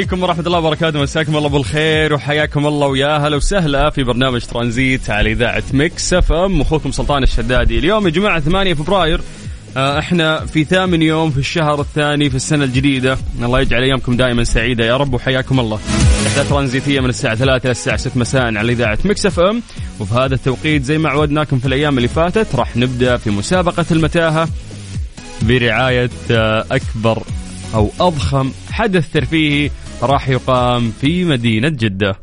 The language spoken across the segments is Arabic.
عليكم ورحمة الله وبركاته. مساكم الله بالخير وحياكم الله ويا هلا وسهلا في برنامج ترانزيت على إذاعة ميكس إف إم. أخوكم سلطان الشدادي. اليوم يا جماعة 8 فبراير آه، إحنا في ثامن يوم في الشهر الثاني في السنة الجديدة. الله يجعل أيامكم دائما سعيدة يا رب وحياكم الله. أحلى ترانزيتية من الساعة 3 إلى الساعة 6 مساء على إذاعة ميكس إف إم. وفي هذا التوقيت زي ما عودناكم في الأيام اللي فاتت راح نبدأ في مسابقة المتاهة برعاية آه، أكبر أو أضخم حدث ترفيهي راح يقام في مدينة جدة.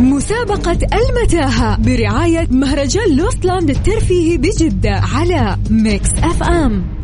مسابقة المتاهة برعاية مهرجان لوستلاند الترفيهي بجدة على ميكس أف أم.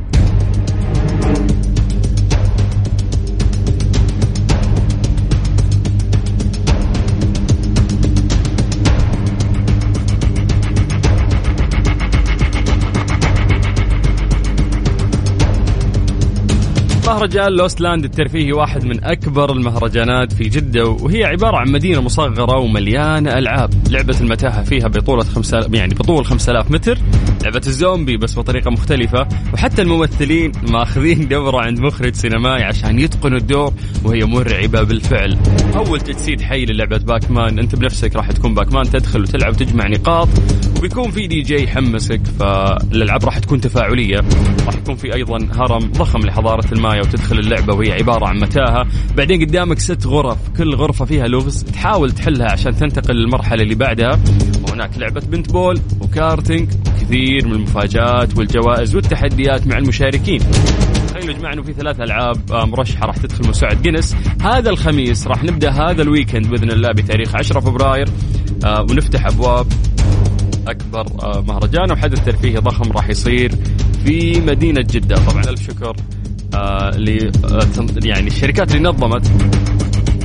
مهرجان لوستلاند الترفيهي واحد من أكبر المهرجانات في جدة وهي عبارة عن مدينة مصغرة ومليانة ألعاب. لعبة المتاهة فيها بطولة خمسة يعني بطول 5000 متر لعبة الزومبي بس بطريقة مختلفة وحتى الممثلين ماخذين دورة عند مخرج سينمائي عشان يتقنوا الدور وهي مرعبة بالفعل. أول تجسيد حي للعبة باكمان أنت بنفسك راح تكون باكمان تدخل وتلعب وتجمع نقاط وبيكون في دي جي يحمسك فالألعاب راح تكون تفاعلية. راح يكون في أيضا هرم ضخم لحضارة المايا. وتدخل اللعبة وهي عبارة عن متاهة. بعدين قدامك ست غرف كل غرفة فيها لغز. تحاول تحلها عشان تنتقل للمرحلة اللي بعدها. وهناك لعبة paintball وكارتينج وكثير من المفاجآت والجوائز والتحديات مع المشاركين. تخيلوا يا جماعة انه في ثلاث ألعاب آه، مرشحة راح تدخل موسوعه جينيس. هذا الخميس راح نبدأ هذا ال weekend بإذن الله بتاريخ 10 فبراير. آه، ونفتح أبواب أكبر آه، مهرجان. وحدث ترفيهي ضخم راح يصير في مدينة جدة. طبعا ألف شكر آه، آه، يعني الشركات اللي نظمت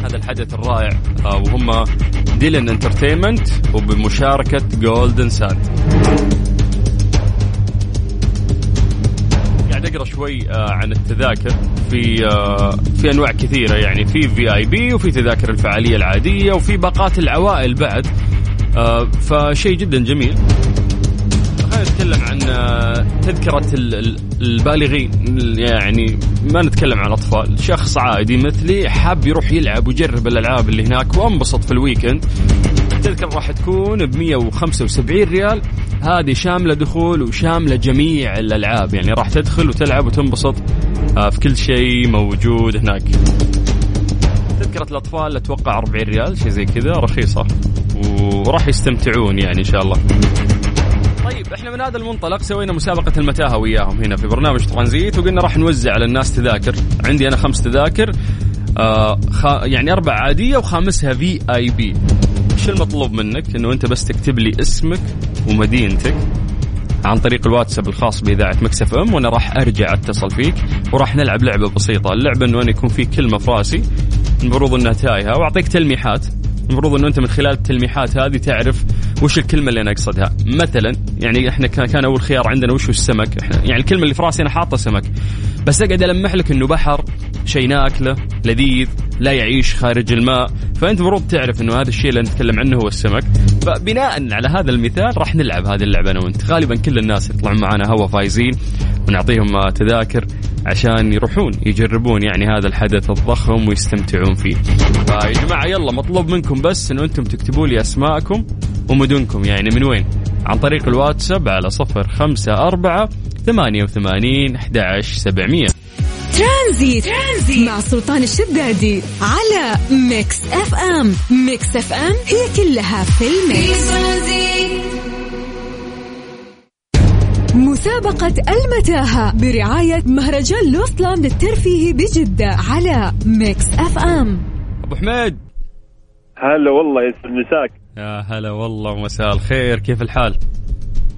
هذا الحدث الرائع آه، وهم ديلن انترتينمنت وبمشاركة جولدن ساند قاعد أقرأ شوي عن التذاكر في في أنواع كثيرة يعني في VIP وفي تذاكر الفعالية العادية وفي باقات العوائل بعد. فشيء جدا جميل. نتكلم عن آه، تذكرة ال- ال- البالغين يعني ما نتكلم عن أطفال شخص عادي مثلي حاب يروح يلعب ويجرب الألعاب اللي هناك وانبسط في الويكند. التذكرة راح تكون ب 175 ريال. هذه شاملة دخول وشاملة جميع الألعاب. يعني راح تدخل وتلعب وتنبسط. آه، في كل شيء موجود هناك. تذكرة الأطفال أتوقع 40 ريال شيء زي كذا رخيصة. وراح يستمتعون يعني إن شاء الله. طيب إحنا من هذا المنطلق سوينا مسابقة المتاهة وياهم هنا في برنامج ترانزيت وقلنا راح نوزع على الناس تذاكر. عندي أنا خمس تذاكر آه خ... يعني أربع عادية وخامسها VIP إيش المطلوب منك؟ إنه أنت بس تكتب لي اسمك ومدينتك عن طريق الواتساب الخاص بإذاعة مكسف أم وأنا راح أرجع أتصل فيك وراح نلعب لعبة بسيطة. اللعبة أنه أنا يكون في كلمة في راسي المفروض أنها تايهة وأعطيك تلميحات. المفروض أنه أنت من خلال التلميحات هذه تعرف وش الكلمة اللي أنا أقصدها. مثلا يعني إحنا كان أول خيار عندنا وش السمك. إحنا يعني الكلمة اللي في رأسي أنا حاطة سمك. بس أقعد ألمح لك أنه بحر شيء ناكلة لذيذ. لا يعيش خارج الماء. فأنت المفروض تعرف أنه هذا الشيء اللي نتكلم عنه هو السمك. فبناء على هذا المثال راح نلعب هذه اللعبة أنا وأنت. غالبا كل الناس يطلعون معنا هوا فايزين ونعطيهم آه، تذاكر عشان يروحون يجربون يعني هذا الحدث الضخم ويستمتعون فيه. فيا جماعة يلا مطلوب منكم بس أنه أنتم تكتبوا لي أسماءكم ومدنكم. يعني من وين؟ عن طريق الواتساب على صفر خمسة أربعة ثمانية وثمانين أحد عشر سبعمية. ترانزيت. ترانزيت مع سلطان الشدادي على ميكس اف ام. ميكس اف ام هي كلها في الميكس. مسابقة المتاهة برعاية مهرجان لوستلاند الترفيهي بجدة على ميكس اف ام. أبو حميد. هلا والله يسعد مساك. يا هلا والله مساء الخير. كيف الحال؟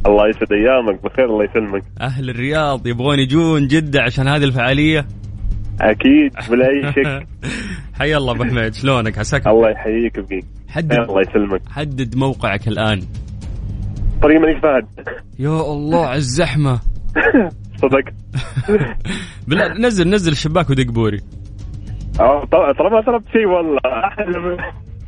الله يسعد أيامك بخير الله يسلمك. أهل الرياض يبغون يجون جدة عشان هذه الفعالية؟ أكيد بلا اي شك. حيا الله أبو حميد شلونك؟ عساك الله. يحييك ويبقيك حدد الله يسلمك. حدد موقعك الآن. طريق الملك فهد. يا الله على الزحمة. صدقت نزل نزل الشباك ودق بوري. طل- طالما طلبت شيء والله.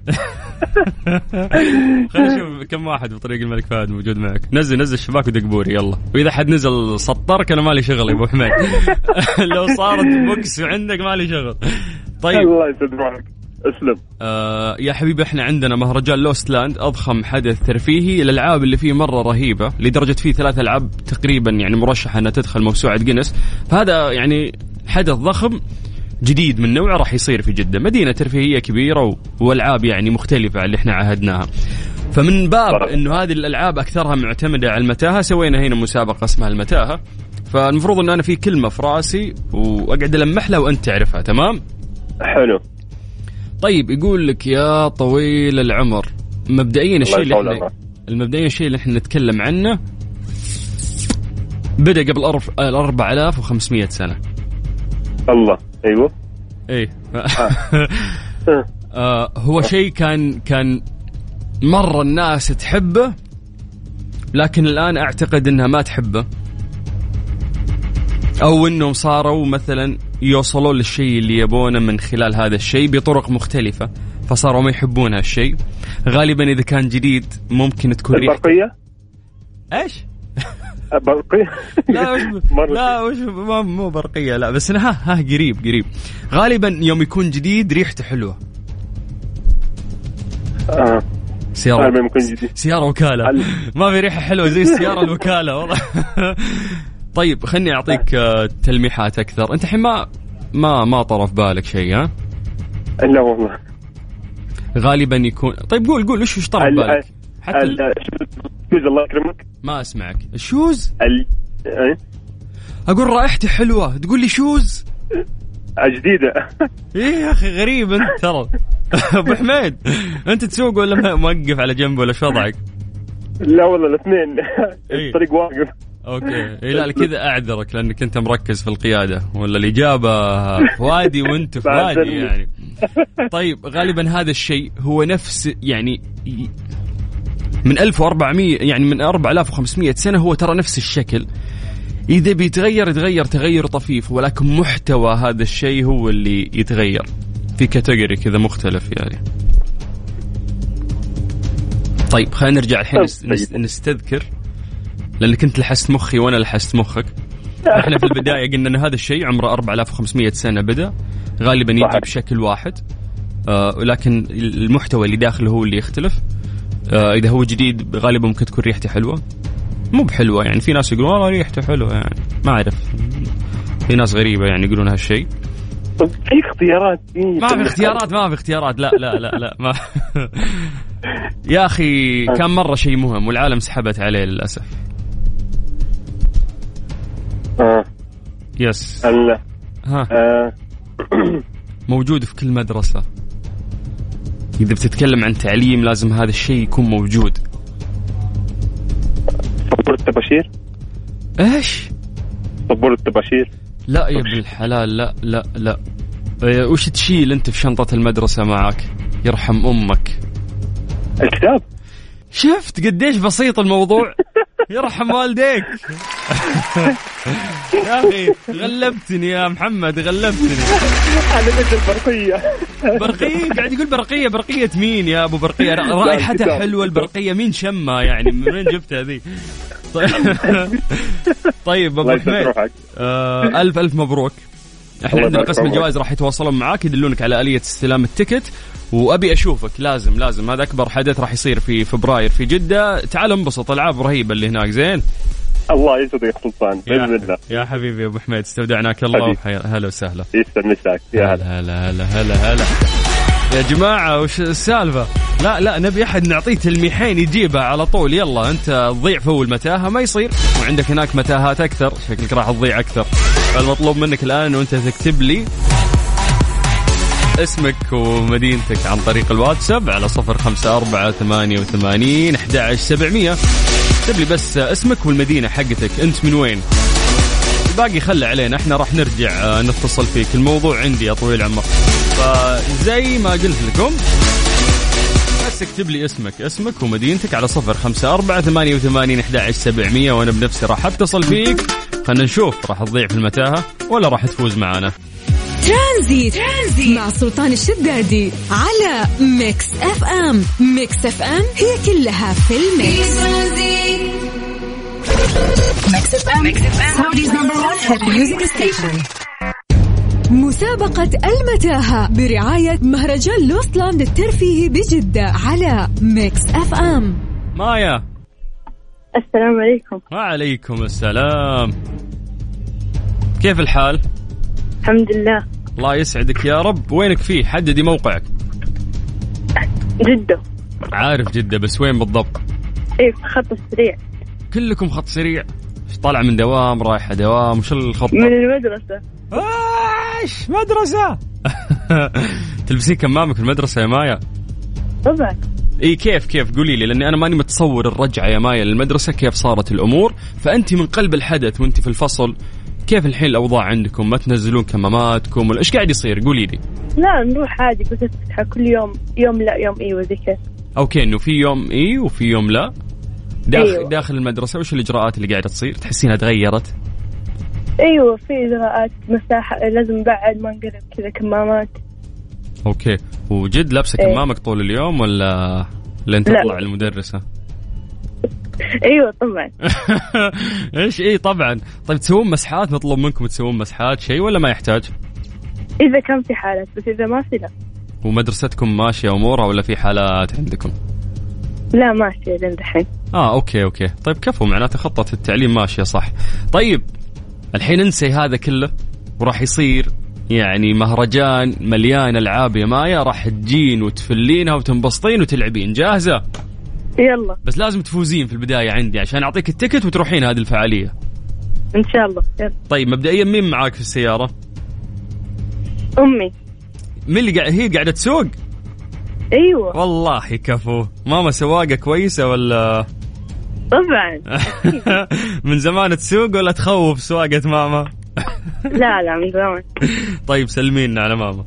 خلينا نشوف كم واحد بطريق الملك فهد موجود معك. نزل نزل الشباك ودق بوري يلا. وإذا حد نزل سطرك أنا مالي شغل يا أبو حميد. لو صارت بوكس عندك مالي شغل. طيب. الله يسعد روحك اسلم. آه يا حبيبي إحنا عندنا مهرجان لوست لاند أضخم حدث ترفيهي الالعاب اللي فيه مرة رهيبة لدرجة فيه ثلاث ألعاب تقريبا يعني مرشحة إنها تدخل موسوعة جينيس. فهذا يعني حدث ضخم جديد من نوعه راح يصير في جدة. مدينة ترفيهية كبيرة و- والعاب يعني مختلفة عن اللي إحنا عاهدناها فمن باب. إنه هذه الألعاب أكثرها معتمدة على المتاهة سوينا هنا مسابقة اسمها المتاهة. فالمفروض إن أنا في كلمة في رأسي وأقعد ألمح لها وأنت تعرفها تمام؟ حلو. طيب يقول لك يا طويل العمر مبدئيا الشيء اللي إحنا. المبدئيا الشيء اللي إحنا نتكلم عنه بدأ قبل أرف... ال 4500 سنة. الله. أيوه. إيه. آه. هو شيء كان كان مرة الناس تحبه لكن الآن أعتقد إنها ما تحبه. أو إنهم صاروا مثلا يوصلون للشيء اللي يبونه من خلال هذا الشيء بطرق مختلفة فصاروا ما يحبون هالشيء. غالبا إذا كان جديد ممكن تكون البرقية؟ إيش؟ برقية؟ لا وش لا وش مو برقية لا بس ها ها قريب قريب. غالبا يوم يكون جديد ريحته حلوة. آه. سيارة. وكالة. ال- ما في ريحة حلوة زي السياره الوكالة والله. طيب خلني أعطيك آه، تلميحات أكثر. أنت الحين ما ما ما طرف بالك شيء ها؟ لا والله. غالبا يكون طيب قول قول وش وش طرف ال- بالك؟ حتى ال... shoes الله يكرمك ما أسمعك. ال shoes؟ ال... إيه؟ أقول رائحته حلوة. تقول لي shoes؟ جديدة. إيه يا أخي غريب أنت ترى. أبو حميد أنت تسوق ولا موقف على جنب ولا شو وضعك؟ لا والله الاثنين. إيه. الطريق واقف. أوكي. إيه لا كذا أعذرك لأنك أنت مركز في القيادة ولا الإجابة وادي وأنت في وادي. يعني. طيب غالبا هذا الشيء هو نفس يعني من 1400 يعني من 4500 سنة هو ترى نفس الشكل. إذا بيتغير يتغير تغير طفيف ولكن محتوى هذا الشيء هو اللي يتغير. في كاتيجوري كذا مختلف يعني. طيب خلينا نرجع الحين نس- نستذكر. لانك انت لحست مخي وأنا لحست مخك. إحنا في البداية قلنا إن هذا الشيء عمره 4500 سنة بدأ. غالبا يجي. بشكل واحد. آه ولكن المحتوى اللي داخله هو اللي يختلف. آه إذا هو جديد غالبا ممكن تكون ريحته حلوة. مو بحلوة يعني في ناس يقولون والله ريحته حلوة يعني ما أعرف. في ناس غريبة يعني يقولون هالشيء. طب في اختيارات ما في اختيارات ما في اختيارات. لا لا لا لا ما. يا أخي كان مرة شيء مهم والعالم سحبت عليه للأسف. آه. يس. ها. آه. موجود في كل مدرسة. إذا بتتكلم عن تعليم لازم هذا الشيء يكون موجود. طبور الطباشير إيش؟ طبور الطباشير لا يا ابن الحلال لا لا لا. إيه، وش تشيل أنت في شنطة المدرسة معك يرحم أمك. الكتاب؟ شفت قديش بسيط الموضوع؟ يرحم والديك. يا أخي غلبتني يا محمد غلبتني. بس البرقيه برقية. قاعد يقول برقية. برقية مين يا أبو برقية؟ رائحتها الكتاب. حلوة البرقية. مين شمها يعني؟ من وين جبتها ذي؟ طيب. طيب أبو حميد آه ألف ألف مبروك. إحنا عندنا قسم. الجوائز راح يتواصلون معاك يدلونك على آلية استلام التكت وأبي أشوفك. لازم لازم. هذا أكبر حدث راح يصير في فبراير في جدة. تعال انبسط. ألعاب رهيبة اللي هناك. زين. الله يسعدك سلطان. بإذن الله. يا حبيبي يا أبو حميد استودعناك الله. هلا وسهلا. يسعد مساك يا هلا. هلا هلا هلا هلا يا جماعة وش السالفة؟ لا لا نبي أحد نعطيه تلميحين يجيبها على طول. يلا أنت تضيع فوق المتاهة ما يصير. وعندك هناك متاهات أكثر. شكلك راح تضيع أكثر. فالمطلوب منك الآن وأنت تكتب لي اسمك ومدينتك عن طريق الواتساب على صفر خمسة أربعة ثمانية وثمانين أحد سبعمية. اكتب لي بس اسمك والمدينة حقتك أنت من وين؟ الباقي خلى علينا إحنا راح نرجع آه، نتصل فيك الموضوع عندي يا طويل العمر. فزي ما قلت لكم بس اكتب لي اسمك اسمك ومدينتك على صفر خمسة أربعة ثمانية وثمانين أحد سبعمية وأنا بنفسي راح أتصل فيك. خلنا نشوف راح تضيع في المتاهة ولا راح تفوز معنا ترانزيت. ترانزيت. مع سلطان الشدادي على Mix FM. Mix FM هي كلها في ال mix. ترانزيت Mix FM. Saudi's number 1 music station مسابقة المتاهة برعاية مهرجان Lost Land الترفيهي بجدة على Mix FM. مايا. السلام عليكم. وعليكم السلام. كيف الحال؟ الحمد لله. الله يسعدك يا رب. وينك فيه؟ حددي موقعك. جدة. عارف جدة بس وين بالضبط؟ إيه في خط السريع. كلكم خط سريع. طالع من دوام رايحة دوام وش الخطة؟ من المدرسة. إيش؟ مدرسة! تلبسين كمامك في المدرسة يا مايا؟ طبعا. اي كيف كيف؟ قولي لي لأني أنا ماني متصور الرجعة يا مايا للمدرسة كيف صارت الأمور؟ فانت من قلب الحدث وانت في الفصل. كيف الحين الأوضاع عندكم؟ ما تنزلون كماماتكم ولا إيش قاعد يصير؟ قولي لي. لا نروح عادي بس تفتحها كل يوم يوم لا يوم أيوه زي كذا. أوكي إنه في يوم إي وفي يوم لا. داخل أيوه. أيوة. داخل المدرسة وش الإجراءات اللي قاعدة تصير؟ تحسينها تغيرت؟ إيوه في إجراءات مساحة لازم بعد ما نقلب كذا كمامات. أوكي. وجد لابسة إيه. كمامك طول اليوم ولا لين لا. تطلع المدرسة؟ أيوه طبعا. إيش؟ اي طبعا. طيب تسوون مسحات؟ نطلب منكم تسوون مسحات. شيء ولا ما يحتاج؟ إذا كان في حالات بس إذا ما في لا. ومدرستكم ماشية أمورها ولا في حالات عندكم؟ لا ماشي لين دحين آه أوكي أوكي. طيب كفو معناته خطة التعليم ماشية صح. طيب الحين انسي هذا كله. وراح يصير يعني مهرجان مليان ألعاب يا مايا راح تجين وتفلينها وتنبسطين وتلعبين. جاهزة؟ يلا. بس لازم تفوزين في البداية عندي عشان أعطيك التكت وتروحين هذه الفعالية. إن شاء الله. يلا. طيب مبدئيا مين معاك في السيارة؟ أمي. مين اللي قاعد هي قاعدة تسوق؟ أيوه. والله كفو. ماما سواقة كويسة ولا؟ طبعا. من زمان تسوق ولا تخوف سواقة ماما؟ لا لا من زمان. طيب سلمينا على ماما.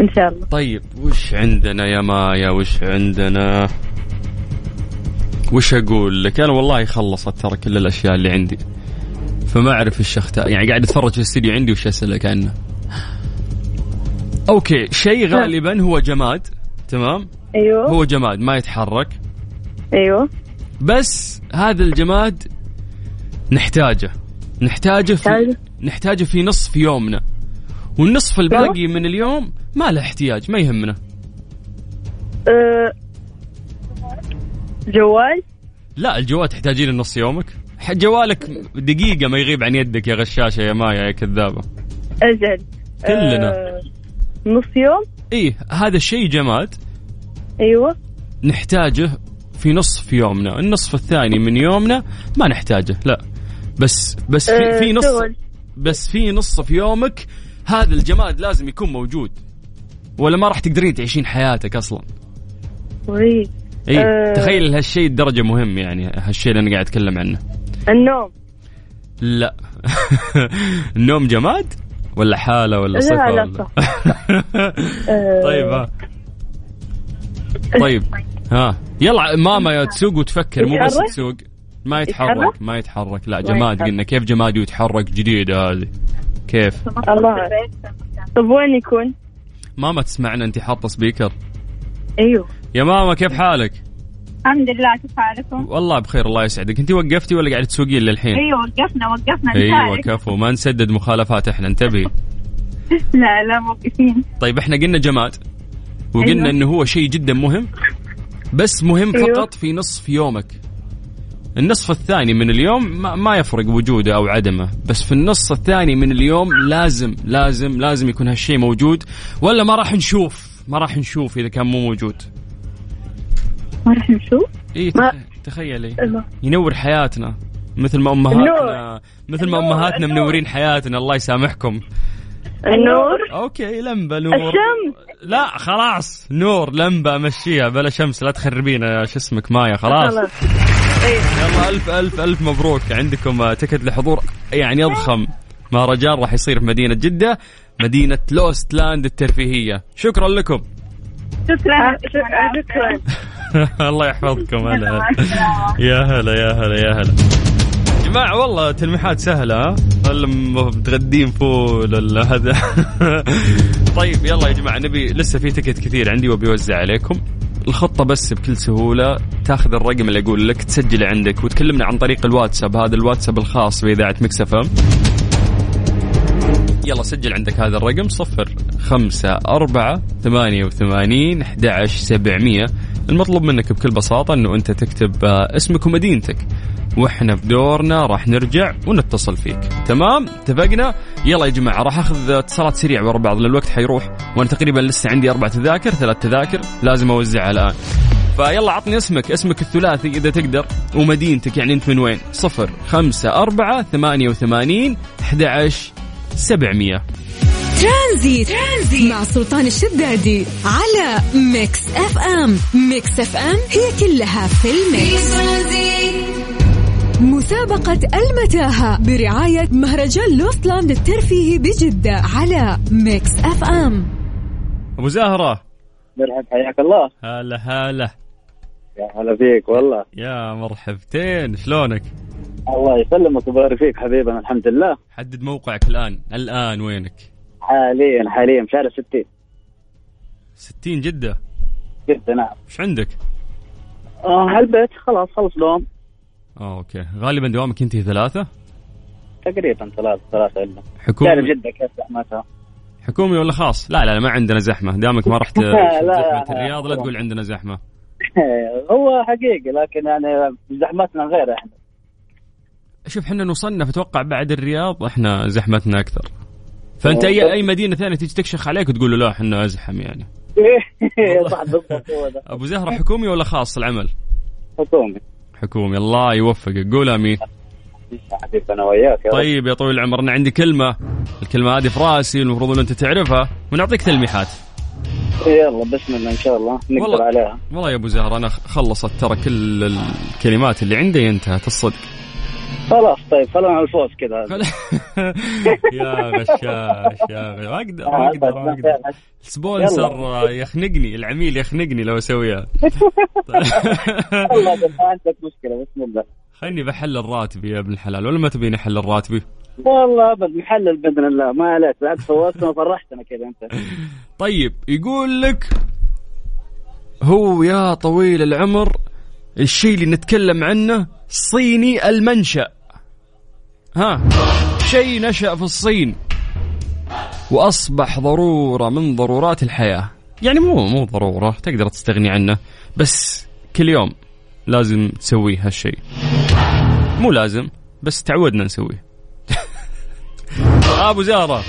إن شاء الله. طيب وش عندنا يا مايا؟ وش عندنا؟ وش أقول لك؟ أنا والله خلصت ترى كل الأشياء اللي عندي. فما أعرف إيش يعني قاعد أتفرج في الاستديو عندي وش اسالك عنه. أوكي شيء غالبا هو جماد. تمام؟ أيوه. هو جماد ما يتحرك. أيوه. بس هذا الجماد نحتاجه. نحتاجه في نحتاجه؟ نحتاجه في نصف يومنا. والنصف الباقي من اليوم ما له احتياج ما يهمنا. أه جوال؟ لا الجوال تحتاجين نص يومك. جوالك دقيقة ما يغيب عن يدك يا غشاشة يا مايا يا كذابة. أجل. كلنا. أه نص يوم؟ إيه هذا الشيء جماد. أيوه. نحتاجه في نصف يومنا. النصف الثاني من يومنا ما نحتاجه لا. بس بس في, أه في نص. بس في نص في يومك هذا الجماد لازم يكون موجود. ولا ما راح تقدرين تعيشين حياتك أصلا. إي أه. تخيل هالشيء الدرجة مهم يعني هالشيء اللي أنا قاعد أتكلم عنه. النوم. لا. النوم جماد؟ ولا حالة ولا لا، صفة لا، ولا؟ صح. أه. طيب ها. طيب ها. يلا ماما يا تسوق وتفكر مو بس يتحرك؟ تسوق. ما يتحرك يتحرك؟ ما يتحرك. لا ما جماد يتحرك. قلنا. كيف جماد ويتحرك جديدة هذه. كيف؟ الله. طب وين يكون؟ ماما تسمعنا أنت حاطة سبيكر. أيوه. يا ماما كيف حالك؟ الحمد لله كيف حالكم؟ والله بخير الله يسعدك. انت وقفتي ولا قاعد تسوقين للحين؟ أيوه وقفنا وقفنا أيوه. كفو ما نسدد مخالفات إحنا انتبهي. لا لا موقفين. طيب إحنا قلنا جماد وقلنا أيوة. إنه هو شيء جدا مهم بس مهم أيوة. فقط في نصف يومك. النصف الثاني من اليوم ما, ما يفرق وجوده أو عدمه بس في النص الثاني من اليوم لازم لازم لازم يكون هالشيء موجود. ولا ما راح نشوف ما راح نشوف إذا كان مو موجود. ما راح نشوف اي تخيلي. ينور حياتنا. مثل ما امهاتنا مثل ما أمهاتنا. منورين حياتنا الله يسامحكم. النور. أوكي لمبة نور. الشمس. لا خلاص. نور لمبة مشيها. بلا شمس لا تخربينا شو اسمك مايا خلاص. يلا ألف ألف ألف مبروك. عندكم ticket لحضور يعني اضخم مهرجان راح يصير في مدينة جدة مدينة Lost Land الترفيهية. شكرا لكم. شكرا. شكرا. شكرا. الله يحفظكم هلا هلا. يا هلا يا هلا يا هلا. جماعة والله تلميحات سهلة ها؟ متغدين فول ولا هذا. طيب يلا يا جماعة نبي لسه في ticket كثير عندي وابي اوزع عليكم. الخطة بس بكل سهولة تاخذ الرقم اللي أقول لك تسجله عندك وتكلمنا عن طريق الواتساب هذا الواتساب الخاص بإذاعة Mix FM. يلا سجل عندك هذا الرقم صفر خمسة أربعة ثمانية وثمانين أحد عشر سبعمية. المطلوب منك بكل بساطة أنه أنت تكتب آه، اسمك ومدينتك. وإحنا في دورنا راح نرجع ونتصل فيك. تمام؟ اتفقنا؟ يلا يا جماعة راح أخذ اتصالات سريع ورا بعض لأن الوقت حيروح. وأنا تقريبا لسه عندي أربع تذاكر ثلاث تذاكر لازم اوزعها الان فيلا عطني اسمك اسمك الثلاثي إذا تقدر ومدينتك يعني أنت من وين؟ صفر خمسة أربعة ثمانية وثمانين أحد عشر سبعمية. ترانزيت. ترانزيت مع سلطان الشدادي على Mix FM. Mix FM هي كلها في ال mix. مسابقة المتاهة برعاية مهرجان Lost Land الترفيهي بجدة على Mix FM. أبو زهرة مرحب حياك الله. هلا هلا. يا هلا فيك والله. يا مرحبتين شلونك؟ الله يسلمك ويبارك فيك حبيبنا الحمد لله. حدد موقعك الآن. الآن وينك؟ حاليا حاليا في شارع 60 ستين جدة؟ جدة نعم. وش عندك؟ آه على البيت خلاص خلص دوام. آه أوكي. غالبا دوامك ينتهي ثلاثة؟ تقريبا ثلاث ثلاثة إلا. حكومي تعرف جدة كيف زحمتها حكومي ولا خاص؟ لا لا لا ما عندنا زحمة. دامك ما رحت زحمة لا. الرياض لا تقول عندنا زحمة. هو حقيقي لكن يعني زحمتنا غير إحنا. شوف إحنا نصنف أتوقع بعد الرياض إحنا زحمتنا أكثر. فأنت اي أي مدينة ثانية تيجي تكشخ عليك وتقول له لا إحنا أزحم يعني. صح بالضبط هو ده. أبو زهرة حكومي ولا خاص العمل؟ حكومي. حكومي. الله يوفقك. قول آمين. حبيبي أنا وياك. طيب يا طويل العمر أنا عندي كلمة. الكلمة هذه في رأسي المفروض ان أنت تعرفها. ونعطيك تلميحات. يلا بسم الله إن شاء الله. نقدر والله. عليها. والله يا أبو زهر أنا خلصت ترى كل الكلمات اللي عندي انتهت الصدق. خلاص طيب خلونا الفوز كذا يا غشاش يا غش ما أقدر ما أقدر ما أقدر. سبونسر يخنقني العميل يخنقني لو أسويها. والله ما عندك مشكلة بسم الله خليني بحلل راتبي يا ابن الحلال ولا ما تبيني احلل راتبي والله أبد محلل بإذن الله. ما عليك بالعكس فوزتنا وفرحتنا كذا أنت. طيب يقول لك هو يا طويل العمر الشيء اللي نتكلم عنه صيني المنشأ. ها. شيء نشأ في الصين وأصبح ضرورة من ضرورات الحياة. يعني مو مو ضرورة تقدر تستغني عنه بس كل يوم لازم تسويه هالشيء. مو لازم بس تعودنا نسويه. أبو زهرة.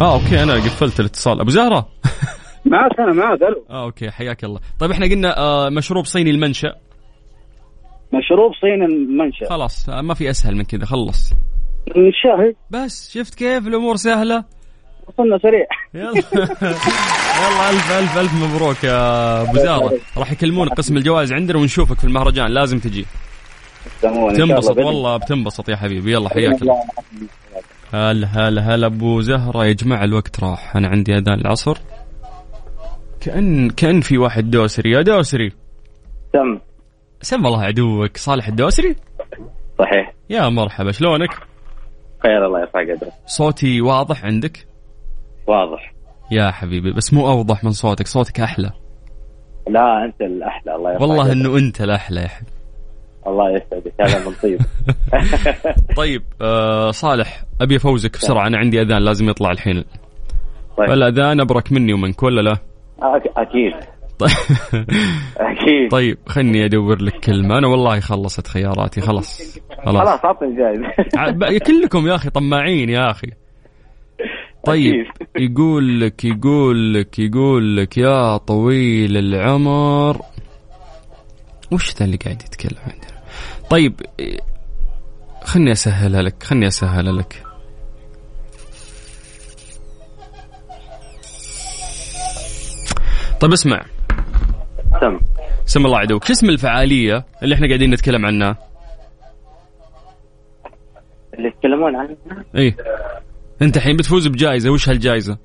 آه أوكي أنا قفلت الاتصال. أبو زهرة. معك أنا معك ألو. آه أوكي حياك الله. طيب إحنا قلنا آه مشروب صيني المنشأ. مشروب صيني المنشأ. خلاص ما في أسهل من كذا خلص. الشاهي بس شفت كيف الأمور سهلة؟ وصلنا سريع. يلا. يلا ألف ألف ألف مبروك يا أبو زهره راح يكلمون قسم الجوائز عندنا ونشوفك في المهرجان لازم تجي. تنبسط والله بتنبسط يا حبيبي. يلا حياك. الله. هلا هلا هلا أبو زهرة. يا جماعة الوقت راح. أنا عندي أذان العصر. كأن كأن في واحد دوسري. يا دوسري. تم. سم الله عدوك صالح الدوسري. صحيح. يا مرحبا شلونك؟ خير الله يرفع قدرك صوتي واضح عندك؟ واضح. يا حبيبي بس مو أوضح من صوتك صوتك أحلى. لا أنت الأحلى الله يرفع والله. إنه أنت الأحلى يا حبيبي. الله يسعدك هذا من طيب. طيب آه صالح أبي أفوزك بسرعة أنا عندي أذان لازم يطلع الحين. طيب. فالاذان أبرك مني ومنك ولا لا؟ أكيد. أكيد. طيب خلني أدور لك كلمة. أنا والله خلصت خياراتي خلاص. خلاص. خلاص اعطني ب- كلكم يا أخي طماعين يا أخي. طيب. يقول لك يقول لك يقول لك يا طويل العمر. وش ذا اللي قاعد يتكلم عندنا طيب خلني أسهلها لك خلني أسهلها لك. طيب اسمع. سم. سم الله عدوك شو اسم الفعالية اللي إحنا قاعدين نتكلم عنها؟ اللي يتكلمون عنها؟ إيه. أنت الحين بتفوز بجائزة. وش هالجائزة؟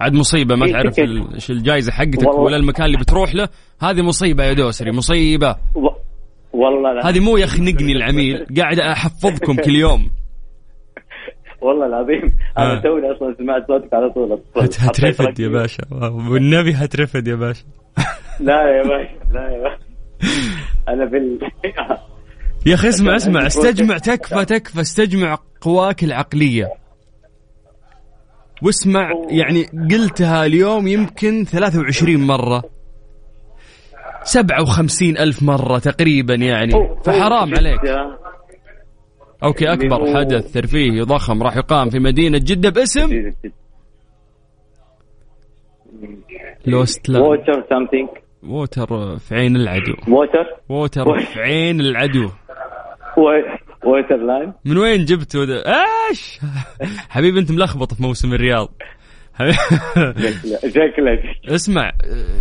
عاد مصيبة ما إيه، تعرف إيش الجائزة حقتك والله. ولا المكان اللي بتروح له. هذه مصيبة يا دوسري مصيبة. و... والله لا. هذه مو يخنقني العميل. قاعد أحفظكم كل يوم. والله العظيم. آه. أنا توني أصلا سمعت صوتك على طول. هت- هترفد يا باشا. والنبي هترفد يا باشا. لا يا باشا لا يا باشا. أنا بال يا أخي اسمع اسمع استجمع تكفى تكفى استجمع قواك العقلية. واسمع يعني قلتها اليوم يمكن 23 مرة. 57 ألف مرة تقريبا يعني. فحرام عليك. أوكي أكبر أوه. حدث ترفيهي ضخم راح يقام في مدينة جدة باسم Lost Land Water في عين العدو. Water؟ Water في عين العدو. Water Line. من وين جبته ذا؟ إيش؟ حبيبي أنت ملخبط في موسم الرياض. شكلك اسمع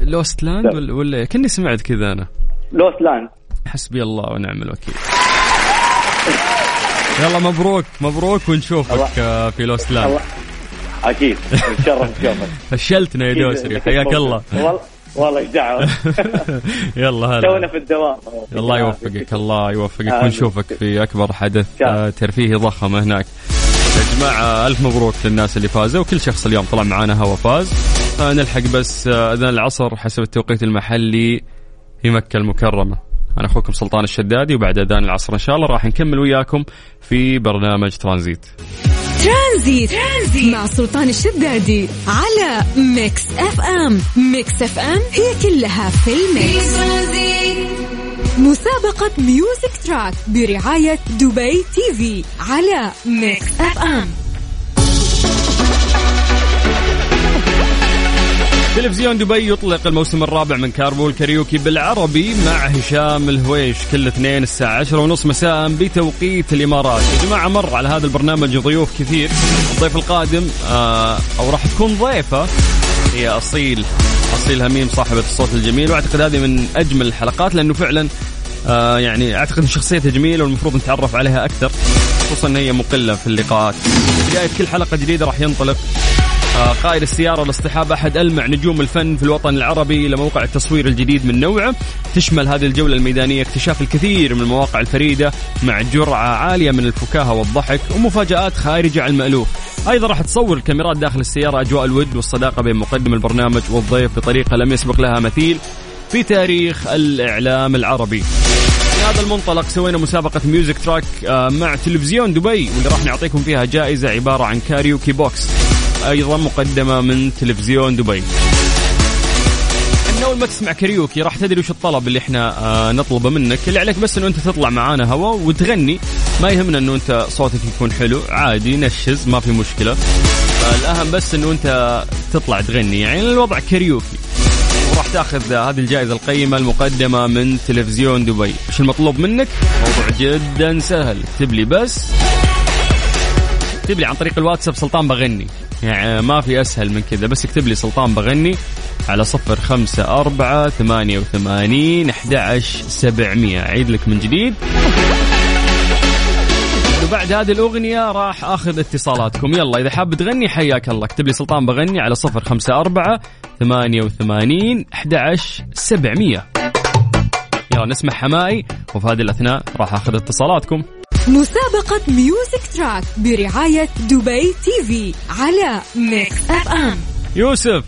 Lost Land ولا, ولا كني سمعت كذا أنا. Lost Land. حسبي الله ونعم الوكيل. يلا مبروك مبروك ونشوفك آه، في Lost Land. أكيد. نتشرف بشوفك فشلتنا يا دوسري حياك الله. والله دعوة. يلا تونا هلا في الدوام. الله يوفقك الله يوفقك. ونشوفك في أكبر حدث. آه، ترفيهي ضخم هناك. يا جماعة ألف مبروك للناس اللي فازوا. وكل شخص اليوم طلع معانا هوا فاز. آه، نلحق بس آه، أذان العصر حسب التوقيت المحلي في مكة المكرمة. أنا أخوكم سلطان الشدادي وبعد أذان العصر إن شاء الله راح نكمل وياكم في برنامج ترانزيت. ترانزيت. ترانزيت. مع سلطان الشدادي على Mix FM. Mix FM هي كلها في ال mix. مسابقة Music Track برعاية Dubai TV على Mix FM. تلفزيون دبي يطلق الموسم الرابع من Carpool Karaoke بالعربي مع هشام الهويش. كل اثنين الساعة عشرة ونص مساء بتوقيت الإمارات. يا جماعة مر على هذا البرنامج ضيوف كثير. الضيف القادم آه أو راح تكون ضيفة. هي أصيل أصيل هميم صاحبة الصوت الجميل. وأعتقد هذه من أجمل الحلقات لأنه فعلا آه يعني أعتقد أن شخصيتها جميلة والمفروض نتعرف عليها أكثر. خصوصا أن هي مقلة في اللقاءات. بداية كل حلقة جديدة راح ينطلق قائد السيارة لاصطحاب أحد ألمع نجوم الفن في الوطن العربي إلى موقع التصوير الجديد من نوعه. تشمل هذه الجولة الميدانية اكتشاف الكثير من المواقع الفريدة مع جرعة عالية من الفكاهة والضحك ومفاجآت خارجة عن المألوف. أيضا راح تصور الكاميرات داخل السيارة أجواء الود والصداقة بين مقدم البرنامج والضيف بطريقة لم يسبق لها مثيل في تاريخ الإعلام العربي. هذا المنطلق سوينا مسابقة Music Track آه، مع تلفزيون دبي واللي راح نعطيكم فيها جائزة عبارة عن karaoke box أيضا مقدمة من تلفزيون دبي. أول ما تسمع كاريوكي راح تدري وش الطلب اللي إحنا آه، نطلبه منك. اللي عليك بس إنه أنت تطلع معانا هوا وتغني. ما يهمنا إنه أنت صوتك يكون حلو عادي نشز ما في مشكلة. الأهم بس إنه أنت تطلع تغني. يعني الوضع كاريوكي. وراح تأخذ هذه الجائزة القيمة المقدمة من تلفزيون دبي. إيش المطلوب منك؟ موضوع جدا سهل. اكتب لي بس اكتب لي عن طريق الواتساب سلطان بغني. يعني ما في أسهل من كذا بس اكتب لي سلطان بغني على صفر خمسة أربعة ثمانية وثمانين أحد سبعمية. أعيد لك من جديد. وبعد هذه الأغنية راح أخذ اتصالاتكم. يلا إذا حاب تغني حياك الله. اكتب لي سلطان بغني على صفر خمسة أربعة ثمانية وثمانين أحد سبعمية. يلا نسمع حماقي وفي هذه الأثناء راح أخذ اتصالاتكم. مسابقة Music Track برعاية Dubai TV على Mix FM يوسف.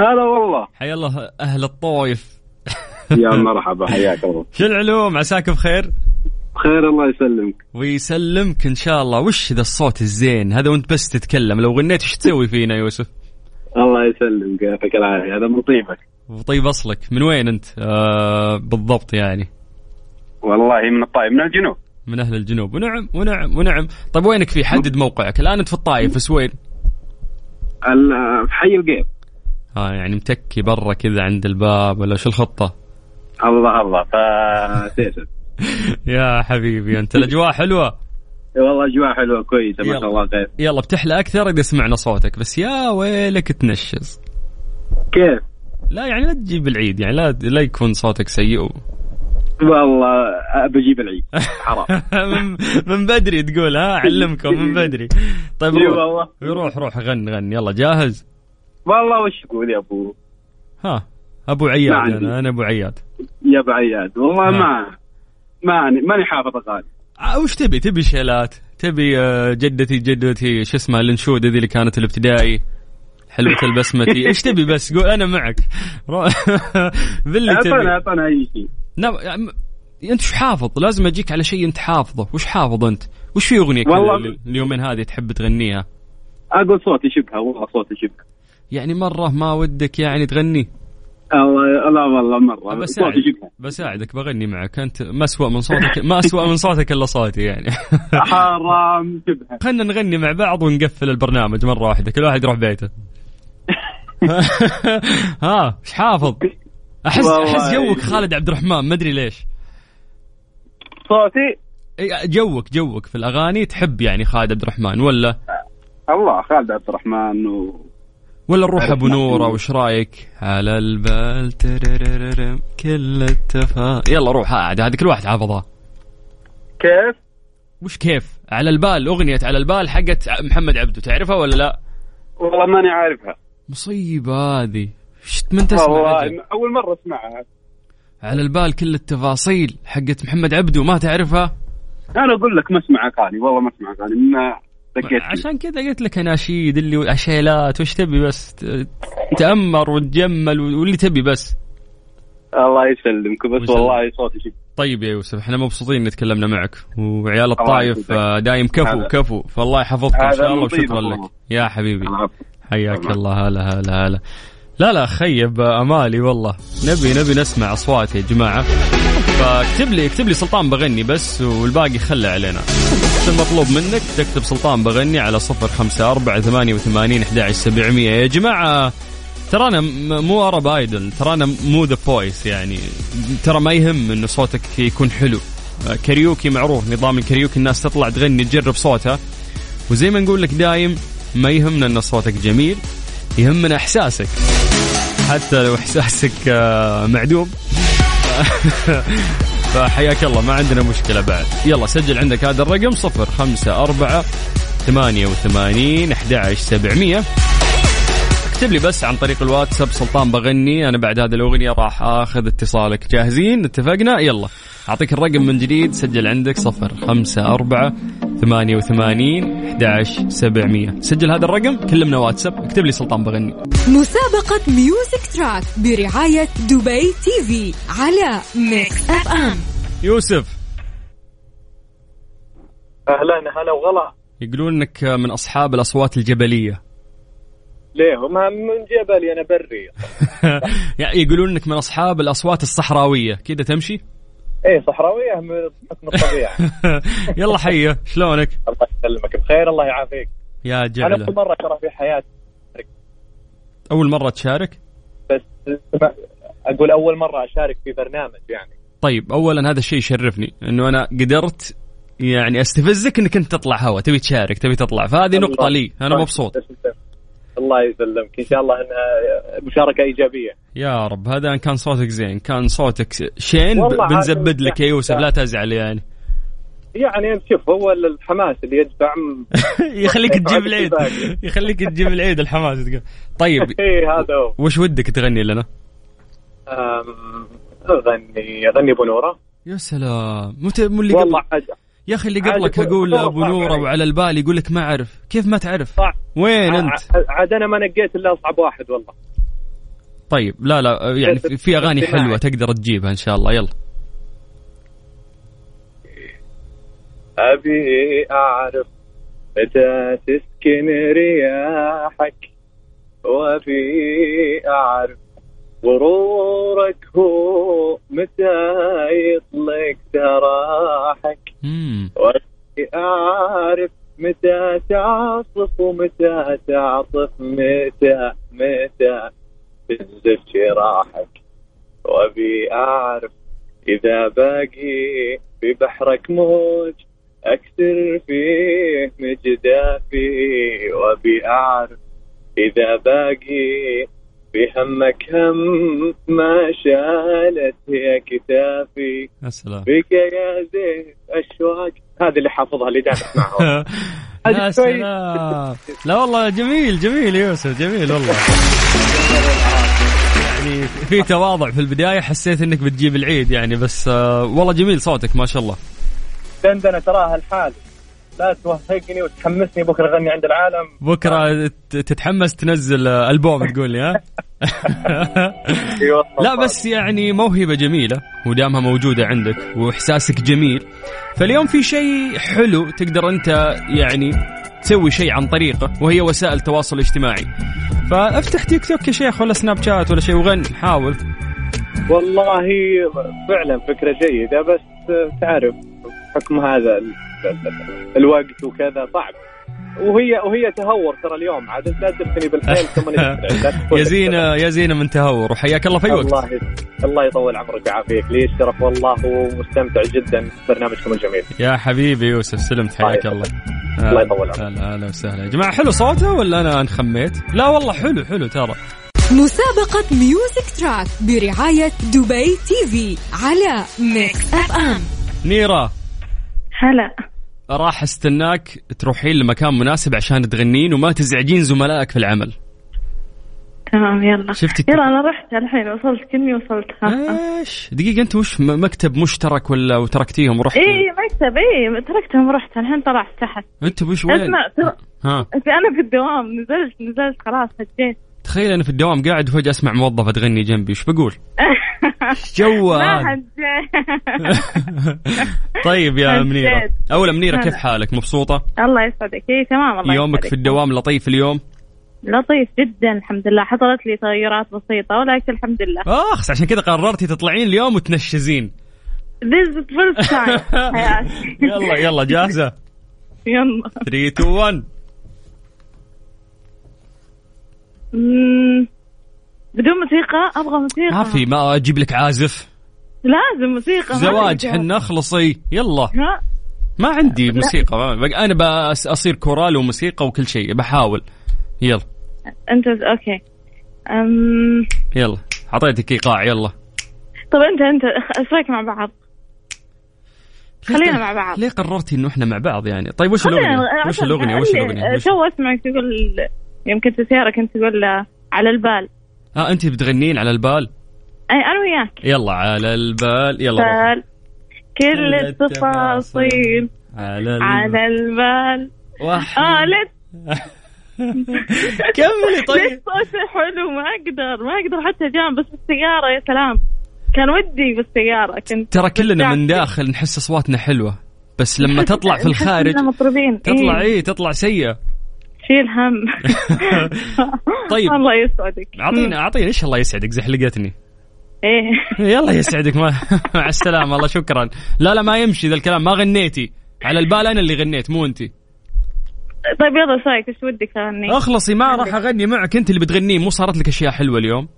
هلا والله. حيا الله أهل الطايف يا مرحبا حياك الله. شو العلوم؟ عساك بخير؟ خير الله يسلمك. ويسلمك إن شاء الله. وش ذا الصوت الزين؟ هذا وانت بس تتكلم. لو غنيت إيش تسوي فينا يوسف؟ الله يسلمك يعطيك العافية. هذا من طيبك. وطيب أصلك. من وين أنت؟ آه بالضبط يعني. والله من الطائف من الجنوب. من أهل الجنوب. ونعم ونعم ونعم. طيب وينك في؟ حدد موقعك. الآن أنت في الطايف بس وين ال- في حي القيط آه يعني متكي برا كذا عند الباب ولا شو الخطة؟ الله الله. فتيسر يا حبيبي أنت الأجواء حلوة؟ والله أجواء حلوة كويسة ما. شاء الله خير. يلا بتحلى أكثر إذا سمعنا صوتك. بس يا ويلك تنشز. كيف؟ لا يعني لا تجيب العيد يعني لا لا يكون صوتك سيء. والله بجيب العيد. حرام. من, بدري تقول ها أعلمكم من بدري. طيب روح. والله. روح روح غن غن. يلا جاهز؟ والله وش تقول يا أبو؟ ها أبو عياد ما. أنا أنا أبو عياد. يا أبو عياد والله نعم. ما ماني ماني حافظ أغاني. آه، وش تبي؟ تبي شيلات؟ تبي آه، جدتي جدتي شو اسمها الانشوده ذي اللي كانت الابتدائي حلوة البسمتي. إيش تبي بس؟ قول أنا معك. باللي اعطنا تبي. اعطنا أي شيء. لا يعني أنت وش حافظ؟ لازم أجيك على شيء أنت حافظه. وش حافظ أنت؟ وش في أغنية كذا اليومين هذه تحب تغنيها؟ أقول صوتي شبهه والله صوتي شبهه يعني مرة ما ودك يعني تغني؟ الله لا والله مرة. بساعد صوتي شبهه بساعدك بغني معك. أنت ما اسوء من صوتك ما اسوء من صوتك إلا صوتي يعني. حرام شبهه خلنا نغني مع بعض ونقفل البرنامج مرة واحدة كل واحد يروح بيته. ها إيش حافظ؟ احس أحس جوك. خالد عبد الرحمن ما أدري ليش. صوتي؟ جوك جوك في الأغاني تحب يعني خالد عبد الرحمن ولا؟ الله خالد عبد الرحمن و... ولا نروح أبو نورة. وش رأيك؟ على البال كل التفا يلا روح قاعد هذه كل واحد حافظها. كيف؟ وش كيف؟ على البال أغنية على البال حقت محمد عبده تعرفها ولا لا؟ والله ماني عارفها. مصيبة هذه. إيش من تسمع والله. أول مرة أسمعها على البال كل التفاصيل حقت محمد عبده ما تعرفها أنا أقول لك ما اسمع اغاني والله ما اسمع اغاني ما عشان كذا قلت لك اناشيد اللي عشيلات وش تبي بس تأمر وتجمل واللي تبي بس الله يسلمك بس. والله صوتي شبهه طيب يا يوسف إحنا مبسوطين إن تكلمنا معك وعيال الطايف. آه، دايم كفو هذا- كفو فالله يحفظكم إن شاء الله وشكرا. لك يا حبيبي. حياك. الله هلا هلا هلا لا لا خيب أمالي والله. نبي نبي نسمع أصوات يا جماعة. فاكتب لي اكتب لي سلطان بغني بس والباقي خله علينا. المطلوب منك تكتب سلطان بغني على صفر خمسة أربعة ثمانية وثمانين أحد سبعمية. يا جماعة ترانا مو Arab Idol ترانا مو The Voice يعني. ترى ما يهم انه صوتك يكون حلو. كاريوكي معروف نظام الكاريوكي الناس تطلع تغني تجرب صوتها. وزي ما نقول لك دايم ما يهمنا إن صوتك جميل. يهمنا إحساسك. حتى لو إحساسك آه، معدوم. فحياك الله ما عندنا مشكلة بعد. يلا سجل عندك هذا الرقم صفر خمسة أربعة ثمانية وثمانين أحد سبعمية. اكتب لي بس عن طريق الواتساب سلطان بغني أنا بعد هذه الأغنية راح آخذ اتصالك. جاهزين؟ اتفقنا؟ يلا. أعطيك الرقم من جديد سجل عندك صفر خمسة أربعة ثمانية وثمانين أحد سبعمية. سجل هذا الرقم كلمنا واتساب. اكتب لي سلطان بغني. مسابقة Music Track برعاية دبي TV على Mix FM يوسف. أهلا هلا وغلا. يقولون إنك من أصحاب الأصوات الجبلية. ليه؟ هم من جبلي أنا بري. يعني يقولون إنك من أصحاب الأصوات الصحراوية. كذا تمشي؟ إيه صحراوية من الطبيعة. يلا حيه شلونك؟ الله يسلمك. بخير الله يعافيك. يا أنا جعله أول مرة ترى في حياتي. أول مرة تشارك؟ بس أقول أول مرة أشارك في برنامج يعني. طيب اولا هذا الشيء يشرفني إنه أنا قدرت يعني أستفزك إنك أنت تطلع هوا تبي تشارك تبي تطلع. فهذه نقطة لي أنا مبسوط. الله يسلمك. إن شاء الله إنها مشاركة إيجابية. يا رب. هذا إن كان صوتك زين. كان صوتك شين والله بنزبد لك يا يوسف. عاد- لا تزعل يعني. يعني شوف هو الحماس اللي يدفع يخليك تجيب العيد. يخليك تجيب العيد الحماس تقول. طيب إيه هذا هو. وش ودك تغني لنا؟ اغني اغني ابو نوره يا سلام. مو اللي والله قبل عاد يا أخي اللي قبلك أقول ابو نورة. وعلى البال يقول لك ما أعرف كيف ما تعرف صعب. وين أنت عاد أنا ما نقيت إلا أصعب واحد والله طيب لا لا يعني في- أغاني. حلوة تقدر تجيبها إن شاء الله يلا أبي أعرف متى تسكن رياحك وأبي أعرف غرورك هو متى يطلق سراحك أعرف متى تعصف ومتى تعطف متى متى تنزف جراحك. وأبي أعرف إذا باقي في بحرك موج أكثر فيه مجدافي. وأبي أعرف إذا باقي في همك هم ما شالت هي كتافي. يا سلام. بك يا زين أشواق. هذه اللي حافظها اللي دائما أسمعها. يا سلام. لا والله جميل جميل يوسف جميل والله. يعني في تواضع في البداية حسيت إنك بتجيب العيد يعني بس آه والله جميل صوتك ما شاء الله. دندنة تراها الحال. لا توهقني وتحمسني بكرة أغني عند العالم. بكرة ت- تتحمس تنزل ألبوم تقول لي ها؟ أيوة. لا بس يعني موهبة جميلة ودامها موجودة عندك وإحساسك جميل. فاليوم في شيء حلو تقدر أنت يعني تسوي شيء عن طريقه وهي وسائل التواصل الاجتماعي فأفتح تيك توك يا شيخ ولا سناب شات ولا شيء وغني حاول. والله فعلا فكرة جيدة بس تعرف حكم هذا ال- ال- الوقت وكذا صعب. وهي وهي تهور ترى اليوم عاد. انت لا تدفني بالحيل ثم يا زينة يا زينة من تهور. وحياك الله في وقت. الله الله يطول عمرك. ويعافيك لي الشرف والله ومستمتع جدا ببرنامجكم الجميل. يا حبيبي يوسف سلمت. حياك الله. الله يطول عمرك. هلا هلا وسهلا. يا جماعة حلو صوته ولا أنا انخميت؟ لا والله حلو حلو ترى. مسابقة Music Track برعاية دبي TV على Mix FM منيرة هلا. راح استناك تروحين لمكان مناسب عشان تغنين وما تزعجين زملائك في العمل. تمام يلا. شفتي؟ يلا أنا رحت الحين وصلت كني وصلت. إيش؟ دقيقة أنت وش مكتب مشترك ولا وتركتيهم ورحتي اي مكتب اي تركتهم ورحت. الحين طلعت تحت. أنت وش وين؟ اسمع ها. أنا في الدوام نزلت نزلت خلاص هجيت. تخيل أنا في الدوام قاعد وفجأة أسمع موظفة تغني جنبي وش بقول؟ جو طيب يا هجيت. منيرة. أولا منيرة كيف. حالك؟ مبسوطة؟ الله يسعدك. اي تمام الله يومك. في الدوام لطيف اليوم؟ لطيف جدا الحمد لله. حصلت لي تغيرات بسيطة ولكن الحمد لله. آخ عشان كذا قررتي تطلعين اليوم وتنشزين. This is first time. يلا يلا جاهزة؟ يلا. 3 2 1 بدون موسيقى؟ أبغى موسيقى. ما في ما أجيب لك عازف. لازم موسيقى زواج حنا اخلصي. يلا. ها؟ ما عندي موسيقى. ما- أنا بس أصير كورال وموسيقى وكل شيء. بحاول. يلا. أنت okay. أم... يلا. أعطيتك إيقاع. يلا. طب انت أنت إيش مع بعض؟ خلينا مع بعض. ليه قررتي إنه إحنا مع بعض يعني؟ طيب وش الأغنية؟ وش الأغنية؟ وش الأغنية. تو اسمعك تقول يوم كنت في السيارة كنت تقول على البال. آه أنت بتغنين على البال؟ أي أنا وياك. يلا على البال يلا. بال. كل التفاصيل على البال على البال. واحد آه كملي طيب. صوتي حلو؟ ما أقدر ما أقدر حتى جام بس بالسيارة يا سلام. كان ودي بالسيارة كنت ترى كلنا من. داخل نحس أصواتنا حلوة بس لما تطلع في الخارج مطربين. تطلع إيه. إيه تطلع سيئة. شيل هم. طيب. الله يسعدك. اعطينا اعطينا إيش الله يسعدك؟ زحلقتني. إيه. يلا يسعدك. ما مع السلامة الله شكرا. لا لا ما يمشي ذا الكلام. ما غنيتي. على البال أنا اللي غنيت مو انت طيب يلا رايك؟ إيش ودك تغني؟ أخلصي ما راح أغني معك. أنت اللي بتغنين مو صارت لك أشياء حلوة اليوم؟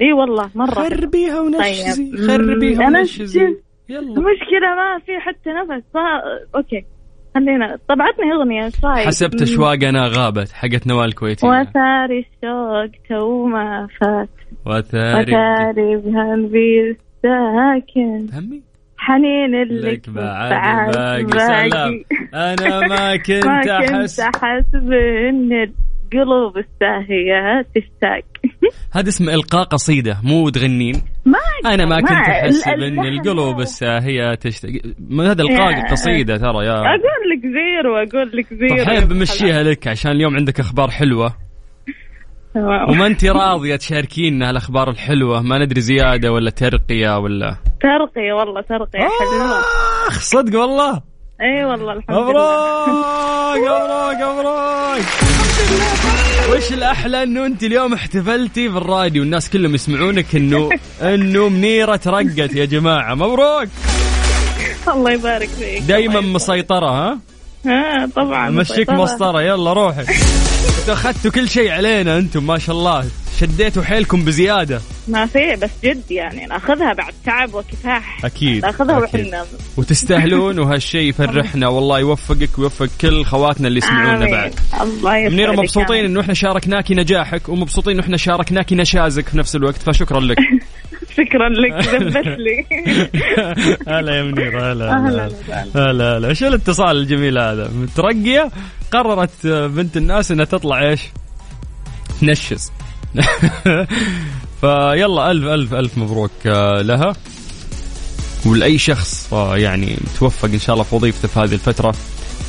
إي والله مرة خربيها ونشزي طيب. خربيها ونشزي. يلا. المشكلة ما في حتى نفس. ما okay. خلينا طب عطني أغنية إيش رايك؟ حسبت. اشواقنا غابت حقت نوال الكويتية. وثاري الشوق تو ما فات. وثاري وثاري بهالبير ساكن همي حنين لك بعد باقي. سلام. أنا ما كنت ما كنت احس احسب القلوب الساهية تشتاق هذا اسم إلقاء قصيدة مو تغنين ما أنا ما كنت ان اللحن القلوب هو. الساهيه تشتاق هذا إلقاء يا- قصيدة ترى يا. أقول لك zero أقول لك zero طيب بمشيها لك عشان اليوم عندك أخبار حلوة. تمام. وما أنت راضية تشاركينا الاخبار الحلوة؟ ما ندري زيادة ولا ترقية ولا ترقية والله ترقية حلوة. اخ صدق والله؟ إي والله الحمد لله. مبروك مبروك مبروك وش الأحلى إنه أنت اليوم احتفلتي في الراديو والناس كلهم يسمعونك إنه إنه منيرة ترقت يا جماعة. مبروك! الله يبارك فيك. دايما. مسيطرة ها؟ ها طبعا مسيطرة. مسطرة. يلا روحي أنتوا أخذتوا كل شيء علينا أنتم ما شاء الله. شديتوا حيلكم بزيادة. ما في بس جد يعني ناخذها بعد تعب وكفاح. أكيد ناخذها. وحنا وتستاهلون وهالشيء يفرحنا والله يوفقك ويوفق كل خواتنا اللي يسمعونا. بعد. الله يسعدك منيرة مبسوطين آمين. إنه إحنا شاركناكي نجاحك ومبسوطين إنه إحنا شاركناكي نشازك في نفس الوقت فشكرا لك. شكرا لك ذبت لي. هلا يا منيرة هلا هلا. هلا هلا. شو الاتصال الجميل هذا؟ مترقية قررت بنت الناس إنها تطلع إيش؟ تنشز. فيلا ألف ألف ألف مبروك آه، لها. ولأي شخص آه، يعني توفق إن شاء الله في وظيفته في هذه الفترة.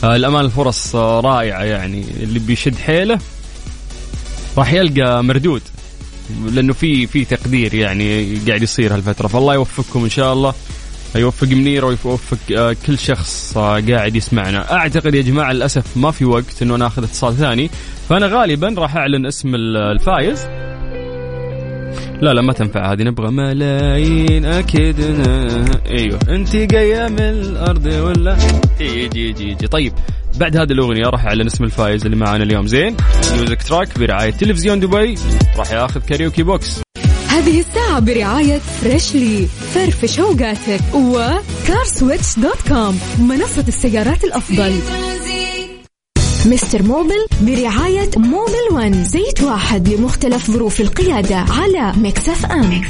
آه، الامان الفرص رائعة يعني. اللي بيشد حيله راح يلقى مردود لأنه في في تقدير يعني قاعد يصير هالفترة. فالله يوفقكم إن شاء الله. يوفق منير ويوفق آه، كل شخص آه، قاعد يسمعنا. أعتقد يا جماعة للأسف ما في وقت إنه ناخذ اتصال ثاني. فأنا غالبا راح أعلن اسم ال- الفايز. لا لا ما تنفع هذه. نبغى ملايين أكيد أيوه. أنت من الأرض ولا؟ يجي يجي يجي طيب بعد هذه الأغنية راح أعلن اسم الفايز اللي معانا اليوم. زين Music Track برعاية تلفزيون دبي. راح ياخذ karaoke box. هذه الساعة برعاية Freshly فرفش اوقاتك و CarSwitch dot com منصة السيارات الأفضل. Mister Mobil برعاية Mobil One زيت واحد لمختلف ظروف القيادة على Mix FM.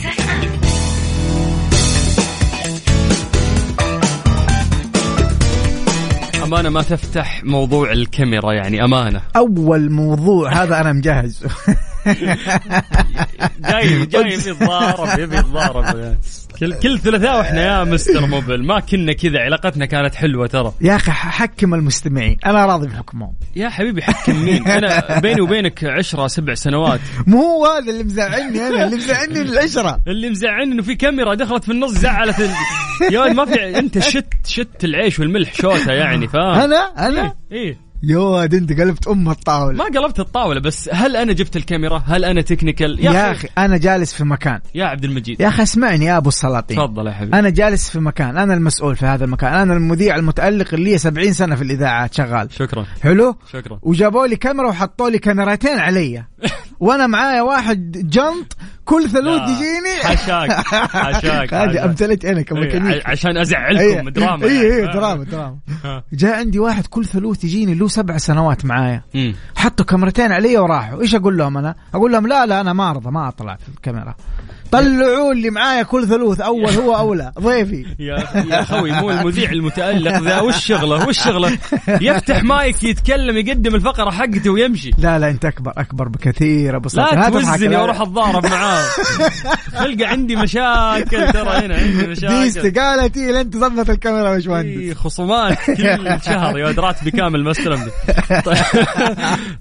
أمانة ما تفتح موضوع الكاميرا يعني أمانة. أول موضوع هذا أنا مجهز. جاي جاي يبي يتضارب يبي يتضارب. كل كل ثلاثاء وإحنا يا مستر موبل. ما كنا كذا علاقتنا كانت حلوة ترى. يا أخي حكم المستمعين. أنا راضي بحكمهم. يا حبيبي حكم مين؟ أنا بيني وبينك عشرة سبع سنوات. مو هو هذا اللي مزعلني أنا اللي مزعلني العشرة. اللي مزعلني إنه في كاميرا دخلت في النص زعلت ال... يا ولد ما في أنت شت شت العيش والملح شوتة يعني فاهم؟ أنا؟ أنا؟ إيه. يا ولد انت قلبت ام الطاولة. ما قلبت الطاولة بس هل أنا جبت الكاميرا؟ هل أنا technical يا أخي. أنا جالس في مكان. يا عبد المجيد. يا أخي اسمعني يا أبو السلاطين. تفضل يا حبيبي. أنا جالس في مكان أنا المسؤول في هذا المكان. أنا المذيع المتألق اللي لي 70 سنة في الإذاعات شغال. شكرا. حلو؟ شكرا. وجابوا لي كاميرا وحطوا لي كاميرتين علي. وأنا معايا واحد جنط كل ثلوث لا، يجيني حشاك حشاك هذه. أمثلة أنا إيه، كميكانيكي عشان أزعلكم دراما اي يعني. اي دراما دراما. جاء عندي واحد كل ثلوث يجيني له سبع سنوات معايا. حطوا كاميرتين علي وراحوا إيش أقول لهم أنا أقول لهم لا لا أنا ما أرضى ما أطلع في الكاميرا طلعوا اللي معايا كل ثلوث أول هو اولى ضيفي. يا يا أخوي مو المذيع المتألق ذا وش شغلة وش شغلة؟ يفتح مايك يتكلم يقدم الفقرة حقته ويمشي. لا لا أنت أكبر أكبر بكثير أبو سلطان لا توزني. وأروح أتضارب معاه. خلقه عندي مشاكل ترى هنا عندي دي مشاكل استقالتي لين تظبط الكاميرا يا باشمهندس. إيه، خصومات كل شهر يا راتبي كامل ما استلمت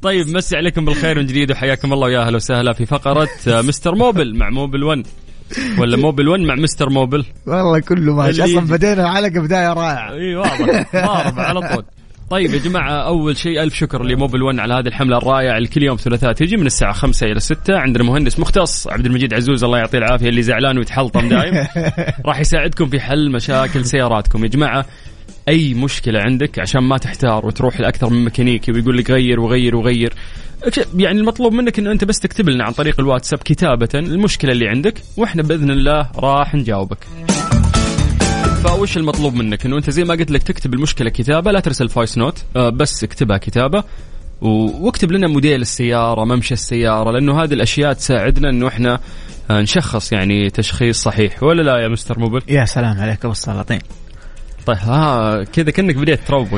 طيب مسي عليكم بالخير من جديد وحياكم الله ويا أهلا وسهلا في فقرة آه، Mister Mobil مع Mobil 1 ولا Mobil 1 مع Mister Mobil والله كله ماشي. أصلا. بدينا الحلقة بداية رائعة. إي واضح ضارب على طول. طيب يا جماعة أول شيء ألف شكر ل Mobil 1 على هذه الحملة الرائعة اللي كل يوم ثلاثاء تجي من الساعة 5 إلى 6 عندنا مهندس مختص عبد المجيد عزوز الله يعطيه العافية اللي زعلان ويتحلطم دايم. راح يساعدكم في حل مشاكل سياراتكم. يا جماعة أي مشكلة عندك عشان ما تحتار وتروح لأكثر من ميكانيكي ويقول لك غير وغير وغير. يعني المطلوب منك إنه أنت بس تكتب لنا عن طريق الواتساب كتابة المشكلة اللي عندك وإحنا بإذن الله راح نجاوبك. فوش المطلوب منك؟ إنه أنت زي ما قلت لك تكتب المشكلة كتابة لا ترسل voice note آه بس اكتبها كتابة واكتب لنا موديل السيارة ممشى السيارة لأنه هذه الأشياء تساعدنا إنه إحنا آه، نشخص يعني تشخيص صحيح ولا لا يا Mister Mobil يا سلام عليك ابو السلاطين طيب ها كذا كأنك بديت تروق.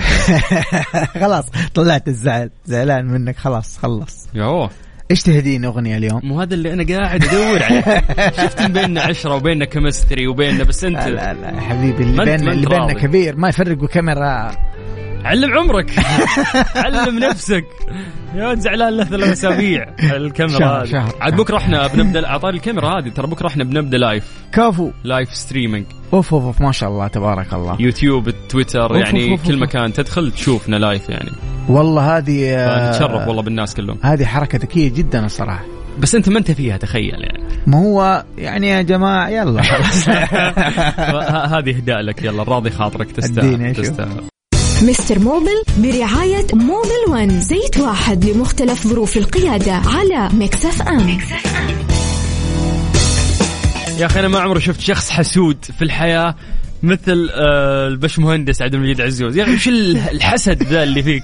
خلاص طلعت الزعل زعلان منك خلاص خلص. يا هو إيش تهديني أغنية اليوم؟ مو هذا اللي أنا قاعد أدور عليه. شفت بيننا عشرة وبيننا chemistry وبيننا بس أنت لا لا لا حبيبي اللي بيننا اللي بيننا. كبير ما يفرقوا كاميرا. علم عمرك. علم نفسك. يا ولد زعلان له ثلاث أسابيع. الكاميرا هذه. عاد بكرة إحنا بنبدأ أعطاني الكاميرا هذه. ترى بكرة إحنا بنبدأ live كفو. live streaming أوف أوف ما شاء الله تبارك الله. يوتيوب تويتر يعني أوف أوف كل. مكان. تدخل تشوفنا live يعني. والله هذه آه، نتشرف والله بالناس كلهم. هذه حركة ذكية جدا الصراحة. بس أنت ما أنت فيها تخيل يعني. ما هو يعني يا جماعة يلا. خلاص هذه إهداء لك. يلا راضي خاطرك تستاهل. تستاهل. مستر موبل برعاية موبل ون. زيت واحد لمختلف ظروف القيادة على Mix FM. يا أخي أنا ما عمري شفت شخص حسود في الحياة مثل آه، البش مهندس عبد المجيد عزوز. يا أخي وش ال- الحسد ذا اللي فيك؟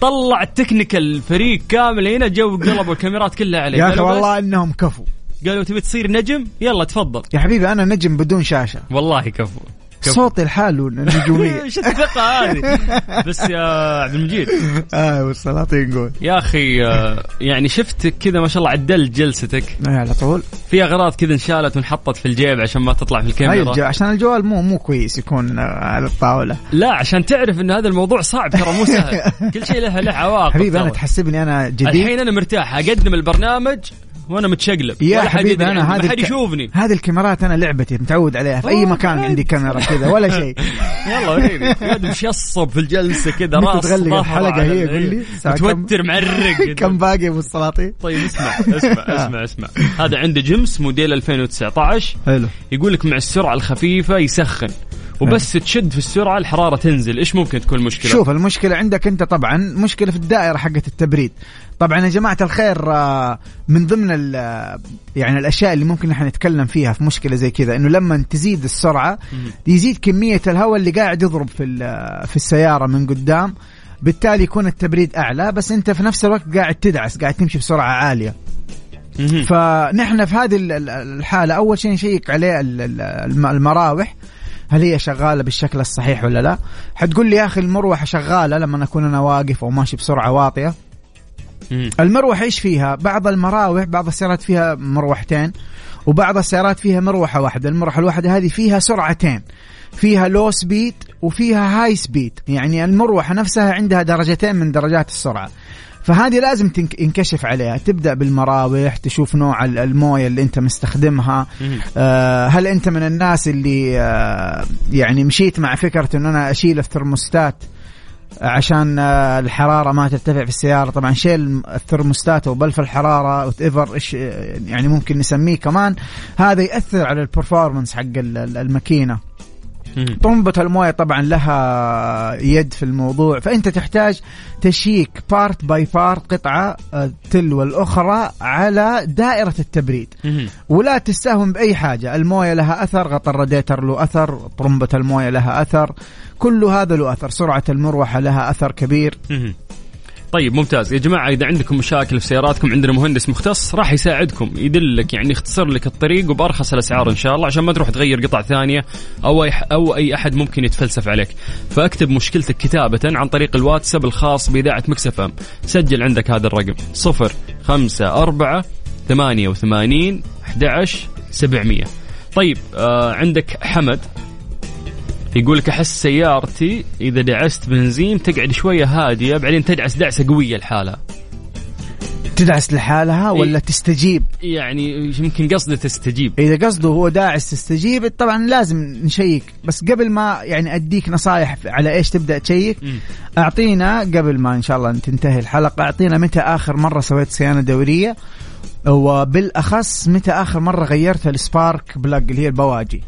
طلع ال technical فريق كامل هنا جو قلبوا الكاميرات كلها عليه. يا أخي والله إنهم كفو. قالوا تبي تصير نجم؟ يلا تفضل. يا حبيبي أنا نجم بدون شاشة. والله كفو. صوتي لحاله نجوميه إيش الثقة هذه؟ بس يا عبد المجيد. آه والسلاطين نقول يا أخي آه، يعني شفتك كذا ما شاء الله عدلت جلستك. إيه، على طول. في أغراض كذا انشالت وانحطت في الجيب عشان ما تطلع في الكاميرا. الجو... عشان الجوال مو مو كويس يكون آه، على الطاولة. لا عشان تعرف إن هذا الموضوع صعب ترى مو سهل. كل شيء له له عواقب حبيبي أنا. تحسبني أنا جديد. الحين أنا مرتاح أقدم البرنامج وأنا متشقلب. يا ولا حبيبي أنا هذه حد يشوفني. هذه الكاميرات أنا لعبتي متعود عليها. في أي مكان. عندي كاميرا كذا ولا شيء. يلا وريني قاعد مشصب في الجلسة كذا راس تغلق على هي، قول لي، كم؟ متوتر معرق. كم باقي أبو السلاطين؟ طيب اسمع اسمع اسمع اسمع. هذا عنده جيمس موديل 2019 حلو. يقول لك مع السرعة الخفيفة يسخن. وبس تشد في السرعة الحرارة تنزل. إيش ممكن تكون المشكلة؟ شوف المشكلة عندك أنت طبعا مشكلة في الدائرة حقت التبريد. طبعا يا جماعة الخير آه، من ضمن ال- آه، يعني الأشياء اللي ممكن إحنا نتكلم فيها في مشكلة زي كذا إنه لما تزيد السرعة يزيد كمية الهواء اللي قاعد يضرب في آه، في السيارة من قدام. بالتالي يكون التبريد أعلى بس أنت في نفس الوقت قاعد تدعس قاعد تمشي بسرعة عالية. فنحن في هذه ال- ال- الحالة أول شيء نشيك عليه ال- ال- الم- المراوح. هل هي شغالة بالشكل الصحيح ولا لا؟ حتقول لي يا أخي المروحة شغالة لما أكون أنا واقف أو ماشي بسرعة واطية. مهم. المروحة إيش فيها؟ بعض المراوح بعض السيارات فيها مروحتين وبعض السيارات فيها مروحة واحدة. المروحة الواحدة هذه فيها سرعتين. فيها لو سبيد وفيها هاي سبيد يعني المروحة نفسها عندها درجتين من درجات السرعة. فهذه لازم ينكشف عليها تبدأ بالمراوح تشوف نوع ال- الموية اللي انت مستخدمها. آه هل انت من الناس اللي آه يعني مشيت مع فكرة إن أنا أشيل الثرموستات عشان آه، الحرارة ما ترتفع في السيارة طبعا شيل الثرموستات أو بلف الحرارة whatever إيش يعني ممكن نسميه كمان هذا يأثر على ال performance حق ال- ال- الماكينة مهم. طنبة الموية طبعا لها يد في الموضوع. فأنت تحتاج تشيك part by part قطعة آه، تلو الاخرى على دائرة التبريد. ولا تستهون بأي حاجة. الموية لها أثر غطى الراديتر له أثر طرمبه الموية لها أثر كل هذا له أثر. سرعة المروحة لها أثر كبير. طيب ممتاز. يا جماعة إذا عندكم مشاكل في سياراتكم عندنا مهندس مختص راح يساعدكم يدلك يعني يختصر لك الطريق وبأرخص الأسعار إن شاء الله عشان ما تروح تغير قطع ثانية أو أي أو أي أحد ممكن يتفلسف عليك. فأكتب مشكلتك كتابة عن طريق الواتساب الخاص بإذاعة مكسف سجل عندك هذا الرقم صفر خمسة أربعة ثمانية وثمانين أحد عشر سبعمية. طيب آه عندك حمد. يقول لك أحس سيارتي إذا دعست بنزين تقعد شوية هادية بعدين تدعس دعسة قوية لحالها تدعس لحالها ولا إيه. تستجيب يعني يمكن قصده تستجيب إذا قصده هو داعس تستجيب طبعا لازم نشيك بس قبل ما يعني أديك نصايح على إيش تبدأ تشيك. أعطينا قبل ما إن شاء الله تنتهي الحلقة أعطينا متى آخر مرة سويت صيانة دورية وبالأخص متى آخر مرة غيرت ال spark plug اللي هي البواجي.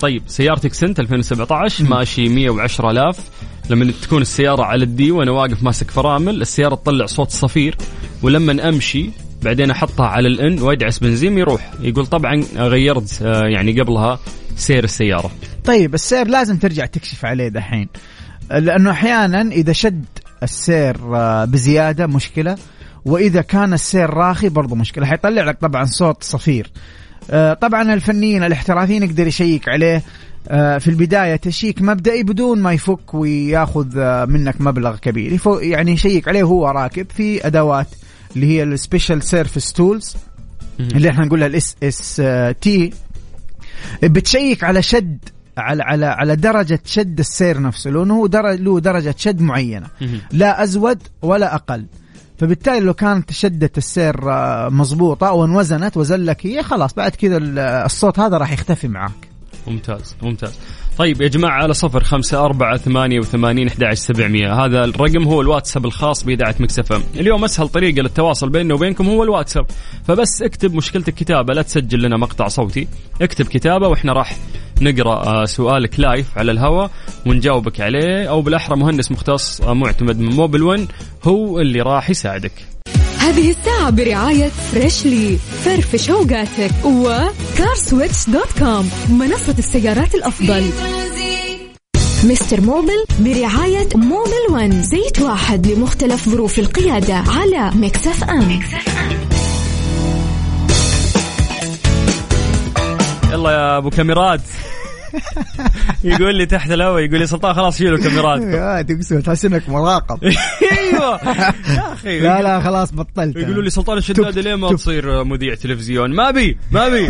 طيب سيارتك سنترا 2017 ماشي 110000 لما تكون السيارة على ال D وأنا واقف ماسك فرامل السيارة تطلع صوت صفير ولما أمشي بعدين أحطها على ال N وادعس بنزين يروح. يقول طبعا غيرت آه، يعني قبلها سير السيارة. طيب السير لازم ترجع تكشف عليه دحين. لأنه أحيانا إذا شد السير آه، بزيادة مشكلة وإذا كان السير راخي برضو مشكلة. حيطلع لك طبعا صوت صفير. طبعا الفنيين الاحترافيين يقدر يشيك عليه آه، في البداية تشيك مبدئي بدون ما يفك وياخذ آه، منك مبلغ كبير. يعني يشيك عليه وهو راكب في أدوات اللي هي ال special service tools اللي إحنا نقولها ال SST بتشيك على شد على على على درجة شد السير نفسه لأنه هو در- له درجة شد معينة. لا أزود ولا أقل. فبالتالي لو كانت شدة السير آه، مضبوطة وانوزنت وزلك هي خلاص بعد كذا ال- الصوت هذا راح يختفي معاك. ممتاز ممتاز. طيب يا جماعة على صفر خمسة أربعة ثمانية وثمانين أحد سبعمية. هذا الرقم هو الواتساب الخاص بإذاعة Mix FM اليوم أسهل طريقة للتواصل بيننا وبينكم هو الواتساب. فبس اكتب مشكلتك كتابة لا تسجل لنا مقطع صوتي. اكتب كتابة وإحنا راح نقرأ آه، سؤالك live على الهواء ونجاوبك عليه أو بالأحرى مهندس مختص آه، معتمد من موبل 1 هو اللي راح يساعدك. هذه الساعة برعاية فريشلي فرفش اوقاتك وكارسويتش دوت كوم منصة السيارات الأفضل. مستر موبل برعاية موبل ون زيت واحد لمختلف ظروف القيادة على Mix أم. يلا يا أبو كاميرات. يقول لي تحت الهواء يقول لي سلطان خلاص شيلوا الكاميرات يا تقسم تحس انك مراقب. أيوه. يا أخي. لا لا خلاص بطلت. يقولوا لي سلطان الشدادي ليه ما. تصير مذيع تلفزيون؟ ما بي ما بي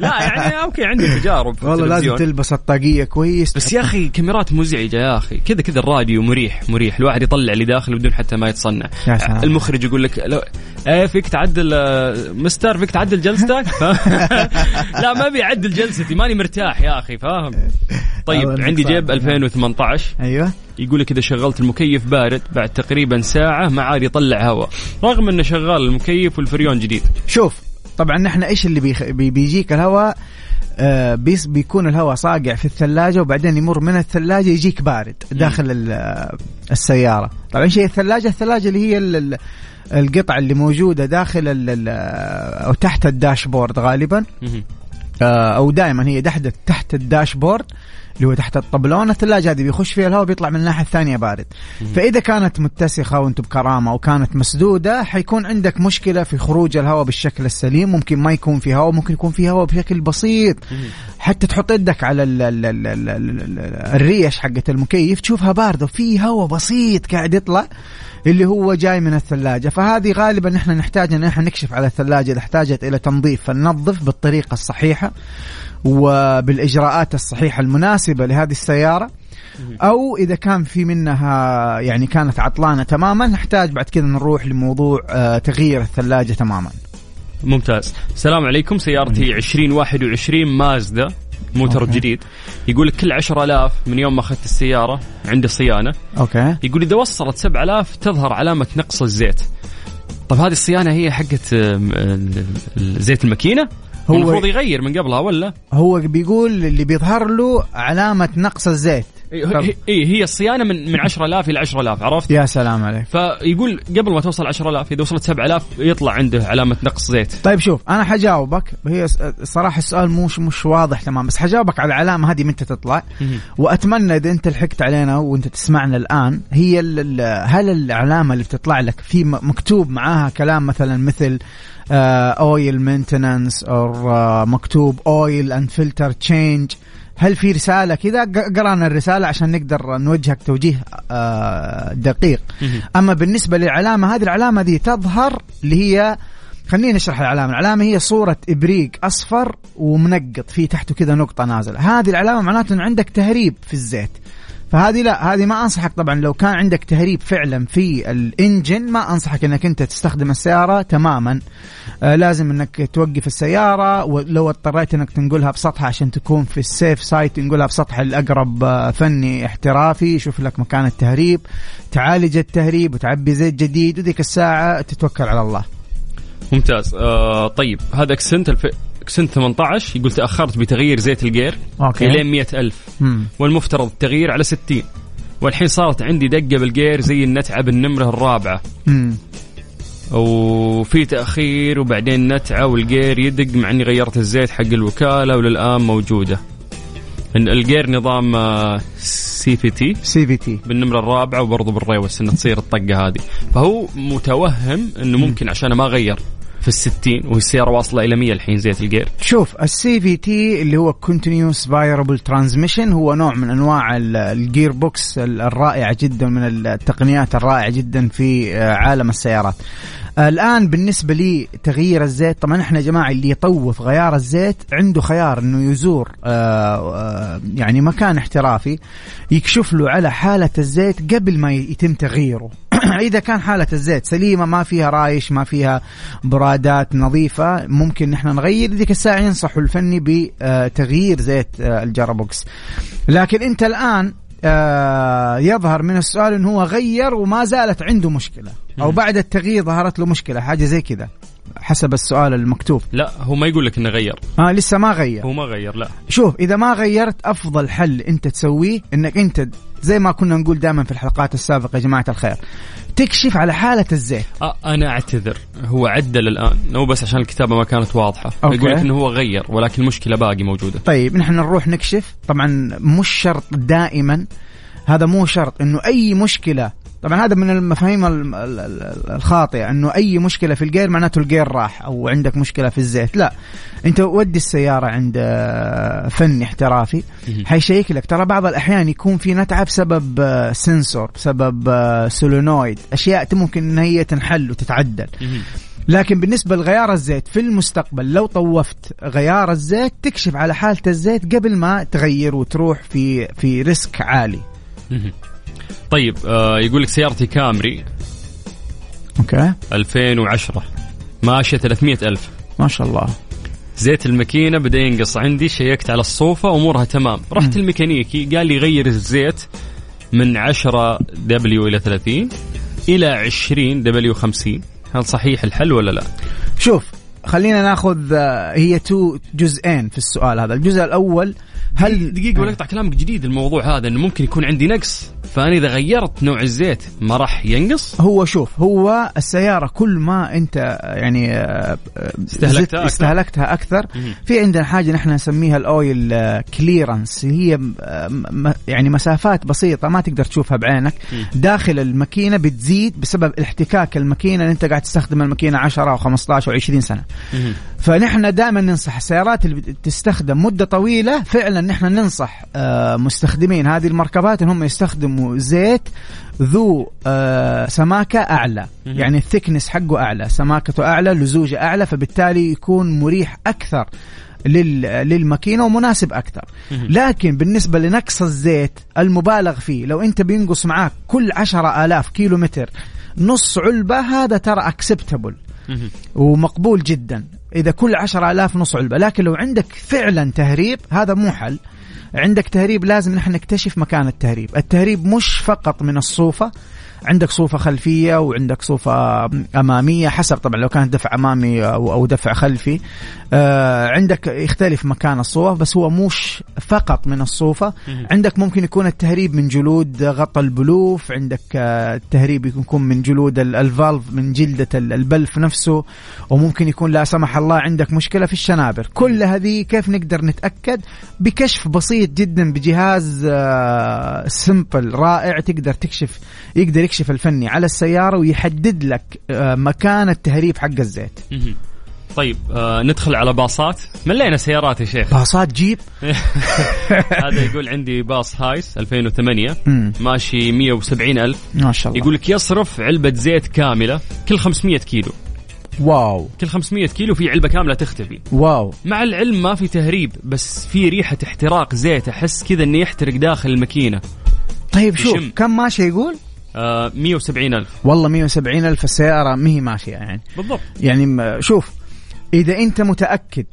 لا يعني okay عندي تجارب في والله لازم تلبس الطاقية كويس. بس يا أخي كاميرات مزعجة يا أخي. كذا كذا الراديو مريح مريح. الواحد يطلع اللي داخل بدون حتى ما يتصنع. المخرج يقول لك لو إيه فيك تعدل آه، مستر فيك تعدل جلستك؟ لا ما بيعدل جلستي ماني مرتاح يا أخي فاهم طيب والله إنك عندي. جيب 2018 أيوه. يقول لك إذا شغلت المكيف بارد بعد تقريبا ساعة ما عاد يطلع هواء. رغم إنه شغال المكيف والفريون جديد. شوف طبعا نحن إيش اللي بيخ... بي- بيجيك الهواء؟ آه basically بيكون الهواء صاقع في الثلاجة وبعدين يمر من الثلاجة يجيك بارد داخل ال- السيارة. طبعا إيش هي الثلاجة الثلاجة اللي هي ال- ال- القطع اللي موجودة داخل ال- أو تحت الداشبورد غالبا. أو دائما هي تحت تحت الداشبورد اللي هو تحت الطبلون الثلاجة هذه. بيخش فيها الهواء بيطلع من الناحية الثانية بارد. فإذا كانت متسخة وأنت بكرامة أو كانت مسدودة حيكون عندك مشكلة في خروج الهواء بالشكل السليم. ممكن ما يكون في هواء ممكن يكون في هواء بشكل بسيط. حتى تحط يدك على ال ال ال ال ال ال الريش حقت المكيف تشوفها باردة وفي هواء بسيط قاعد يطلع. اللي هو جاي من الثلاجة. فهذه غالبا نحن نحتاج إن إحنا نكشف على الثلاجة إذا احتاجت إلى تنظيف. فننظف بالطريقة الصحيحة وبالإجراءات الصحيحة المناسبة لهذه السيارة. أو إذا كان في منها يعني كانت عطلانة تماما نحتاج بعد كذا نروح لموضوع آه، تغيير الثلاجة تماما. ممتاز. السلام عليكم. سيارتي 2021 مازدا. موتر. جديد. يقول لك كل 10000 من يوم ما أخذت السيارة عند الصيانة. أوكي. يقول إذا وصلت 7000 تظهر علامة نقص الزيت. طب هذه الصيانة هي حقت زيت الماكينة؟ هو هو- المفروض يغير من قبلها ولا؟ هو بيقول اللي بيظهر له علامة نقص الزيت. اي هي الصيانة من من 10000 إلى 10000 عرفت؟ يا سلام عليك. فيقول قبل ما توصل 10000 إذا وصلت 7000 يطلع عنده علامة نقص زيت. طيب شوف أنا حجاوبك. هي س- صراحة السؤال مش مش واضح تمام بس حجاوبك على العلامة هذه متى تطلع. وأتمنى إذا أنت لحقت علينا وأنت تسمعنا الآن هي هل العلامة اللي بتطلع لك في مكتوب معاها كلام مثلا مثل oil maintenance أو مكتوب oil and filter change هل في رسالة كذا؟ قرأنا الرسالة عشان نقدر نوجهك توجيه آه، دقيق. أما بالنسبة للعلامة هذه العلامة دي تظهر اللي هي خليني نشرح العلامة. العلامة هي صورة إبريق أصفر ومنقط في تحته كذا نقطة نازلة. هذه العلامة معناته أنه عندك تهريب في الزيت. فهذه لا هذه ما أنصحك طبعا لو كان عندك تهريب فعلا في الإنجن ما أنصحك إنك أنت تستخدم السيارة تماما. آه لازم إنك توقف السيارة ولو اضطريت إنك تنقلها بسطح عشان تكون في السيف سايت تنقلها بسطح الأقرب آه فني احترافي يشوف لك مكان التهريب تعالج التهريب وتعبي زيت جديد وذيك الساعة تتوكل على الله. ممتاز. آه طيب هذا اكسنت الف... اكسنت 18 يقول تأخرت بتغيير زيت الجير okay. الين 100000 مم. والمفترض التغيير على 60 والحين صارت عندي دقة بالجير زي النتعة بالنمرة الرابعة. مم. وفي تأخير وبعدين نتعة والجير يدق مع إني غيرت الزيت حق الوكالة وللآن موجودة. إن الجير نظام سي في تي سي في تي بالنمرة الرابعة وبرضه بال reverse انه تصير الطقة هذه. فهو متوهم إنه ممكن عشان ما غير. في الستين والسياره واصلة إلى 100 الحين زيت الجير شوف ال CVT اللي هو continuous variable transmission هو نوع من أنواع ال- ال gearbox ال- الرائعة جدا من التقنيات الرائعة جدا في آه، عالم السيارات. الآن بالنسبة لي تغيير الزيت طبعا إحنا يا جماعة اللي يطوف غيار الزيت عنده خيار إنه يزور آه، آه، يعني مكان احترافي يكشف له على حالة الزيت قبل ما يتم تغييره اذا كان حالة الزيت سليمة ما فيها رايش ما فيها برادات نظيفة ممكن نحن نغير ذيك الساعة ينصحوا الفني بتغيير زيت آه، الجرابوكس. لكن أنت الآن آه، يظهر من السؤال انه هو غير وما زالت عنده مشكلة أو بعد التغيير ظهرت له مشكلة حاجة زي كذا. حسب السؤال المكتوب. لا هو ما يقول لك إنه غير. آه لسه ما غير. هو ما غير لا. شوف إذا ما غيرت أفضل حل أنت تسويه إنك أنت زي ما كنا نقول دائما في الحلقات السابقة يا جماعة الخير تكشف على حالة الزيت. آه أنا أعتذر. هو عدل الآن. هو بس عشان الكتابة ما كانت واضحة. okay. يقول لك إنه هو غير ولكن المشكلة باقي موجودة. طيب نحن نروح نكشف. طبعا مش شرط دائما. هذا مو شرط إنه أي مشكلة طبعا هذا من المفاهيم ال- ال- ال- الخاطئة إنه أي مشكلة في الجير معناته الجير راح أو عندك مشكلة في الزيت لا أنت ودي السيارة عند آه، فني احترافي. حيشيك لك ترى بعض الأحيان يكون في نتعه بسبب آه، sensor بسبب آه، solenoid أشياء ممكن إن هي تنحل وتتعدل. لكن بالنسبة لغيار الزيت في المستقبل لو طوفت غيار الزيت تكشف على حالة الزيت قبل ما تغير وتروح في في risk عالي. طيب آه يقول لك سيارتي كامري. okay. 2010 ماشية 300 ألف. ما شاء الله. زيت الماكينة بدأ ينقص عندي شيكت على الصوفة أمورها تمام. رحت الميكانيكي قال لي غير الزيت من 10 W إلى 30 إلى 20 W 50 هل صحيح الحل ولا لا؟ شوف خلينا ناخذ آه، هي two جزئين في السؤال هذا. الجزء الأول هل دقيقه ولا اقطع كلامك جديد الموضوع هذا إنه ممكن يكون عندي نقص فأنا إذا غيرت نوع الزيت ما راح ينقص هو شوف هو السيارة كل ما أنت يعني آه، استهلكتها أكثر. استهلكتها أكثر. في عندنا حاجة نحن نسميها الأويل كليرنس هي آه، يعني مسافات بسيطة ما تقدر تشوفها بعينك. داخل الماكينة بتزيد بسبب احتكاك الماكينة اللي أنت قاعد تستخدم الماكينة 10 أو 15 أو 20 سنة مهم. فنحن دائما ننصح السيارات اللي بتستخدم مدة طويلة فعلا نحن ننصح آه، مستخدمين هذه المركبات انهم يستخدموا زيت ذو آه، سماكة أعلى مهم. يعني الثكنس حقه أعلى سماكته أعلى لزوجه أعلى فبالتالي يكون مريح أكثر لل- للماكينة ومناسب أكثر مهم. لكن بالنسبة لنقص الزيت المبالغ فيه لو أنت بينقص معاك كل عشرة آلاف كيلو متر نص علبة هذا ترى اكسبتبل. ومقبول جدا إذا كل عشرة آلاف نص علبة. لكن لو عندك فعلا تهريب هذا مو حل. عندك تهريب لازم نحن نكتشف مكان التهريب. التهريب مش فقط من الصوفة عندك صوفة خلفية وعندك صوفة أمامية حسب طبعا لو كانت دفع أمامي أو, أو دفع خلفي. آه عندك يختلف مكان الصوف بس هو مش فقط من الصوفة. مهم. عندك ممكن يكون التهريب من جلود غطى البلوف عندك آه، التهريب يكون من جلود ال- الفالف من جلدة ال- البلف نفسه وممكن يكون لا سمح الله عندك مشكلة في الشنابر. كل هذه كيف نقدر نتأكد؟ بكشف بسيط جدا بجهاز آه، simple رائع تقدر تكشف يقدر يكشف الفني على السيارة ويحدد لك آه، مكان التهريب حق الزيت. طيب آه ندخل على باصات. ملينا سيارات يا شيخ؟ باصات جيب. هذا يقول عندي باص هايس 2008 مم. ماشي 170 ألف. ما شاء الله. يقول لك يصرف علبة زيت كاملة كل 500 كيلو. wow. كل 500 كيلو في علبة كاملة تختفي. wow. مع العلم ما في تهريب بس في ريحة احتراق زيت أحس كذا إنه يحترق داخل الماكينة. طيب شوف. كم ماشي يقول؟ آه 170 ألف. والله 170 ألف السيارة ما هي ماشية يعني. بالضبط. يعني شوف إذا أنت متأكد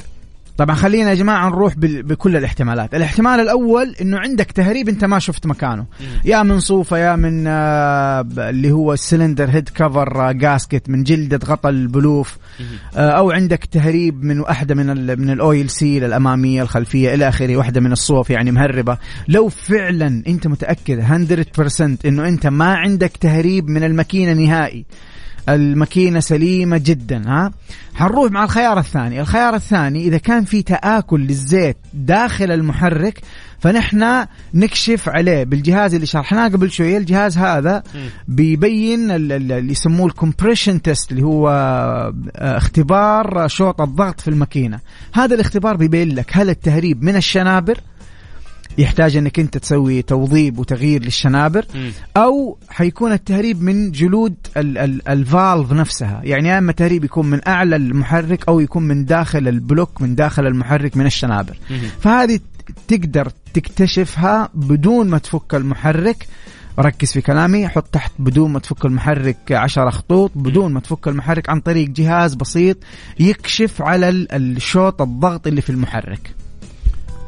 طبعا خلينا يا جماعة نروح بكل الاحتمالات. الاحتمال الأول أنه عندك تهريب أنت ما شفت مكانه. يا من صوفة يا من آه، اللي هو ال cylinder head cover آه، gasket من جلدة غطى البلوف آه، أو عندك تهريب من واحدة من ال من ال oil seal الأمامية الخلفية إلى آخره واحدة من الصوف يعني مهربة. لو فعلا أنت متأكد 100% أنه أنت ما عندك تهريب من الماكينة نهائي الماكينة سليمة جدا ها؟ حنروح مع الخيار الثاني. الخيار الثاني إذا كان في تآكل للزيت داخل المحرك فنحن نكشف عليه بالجهاز اللي شرحناه قبل شوية الجهاز هذا بيبين ال- ال- اللي يسموه ال compression test اللي هو آه، اختبار شوط الضغط في الماكينة. هذا الاختبار بيبين لك هل التهريب من الشنابر يحتاج انك انت تسوي توظيب وتغيير للشنابر مم. أو حيكون التهريب من جلود ال- ال- ال valve نفسها. يعني يا إما تهريب يكون من أعلى المحرك أو يكون من داخل ال block من داخل المحرك من الشنابر. مهم. فهذه تقدر تكتشفها بدون ما تفك المحرك. ركز في كلامي حط تحت بدون ما تفك المحرك عشرة خطوط بدون ما تفك المحرك عن طريق جهاز بسيط يكشف على ال- الشوط الضغط اللي في المحرك.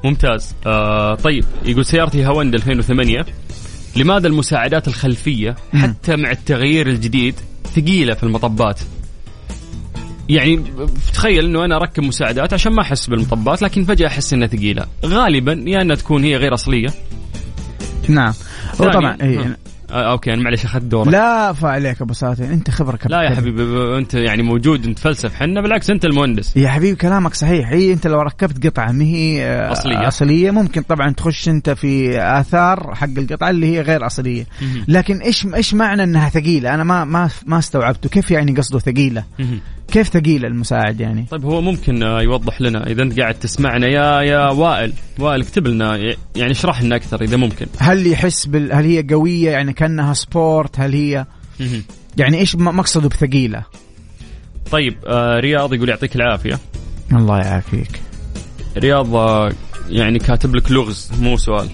ممتاز. آه طيب يقول سيارتي هوندا 2008 لماذا المساعدات الخلفية. حتى مع التغيير الجديد ثقيلة في المطبات؟ يعني تخيل إنه أنا أركب مساعدات عشان ما أحس بالمطبات لكن فجأة أحس إنها ثقيلة. غالبا يا إنها تكون هي غير أصلية. نعم. هو طبعا ثانياً- إيه. آه okay أنا معلش أخذت دورك. لا فعليك أبو ساتر أنت خبره كابتن لا يا حبيبي أنت يعني موجود أنت فلسف. حنا بالعكس أنت المهندس. يا حبيبي كلامك صحيح. هي أنت لو ركبت قطعة ما هي آه، أصلية. أصلية ممكن طبعا تخش أنت في آثار حق القطعة اللي هي غير أصلية. لكن إيش إيش معنى إنها ثقيلة؟ أنا ما ما ما استوعبته. كيف يعني قصده ثقيلة. كيف ثقيله المساعد يعني؟ طيب هو ممكن آه، يوضح لنا إذا أنت قاعد تسمعنا يا يا وائل وائل اكتب لنا يعني اشرح لنا أكثر إذا ممكن. هل يحس بال هل هي قوية؟ يعني كأنها sport؟ هل هي. يعني إيش مقصده بثقيلة؟ طيب آه رياض يقول يعطيك العافية. الله يعافيك. رياض آه، يعني كاتب لك لغز مو سؤال.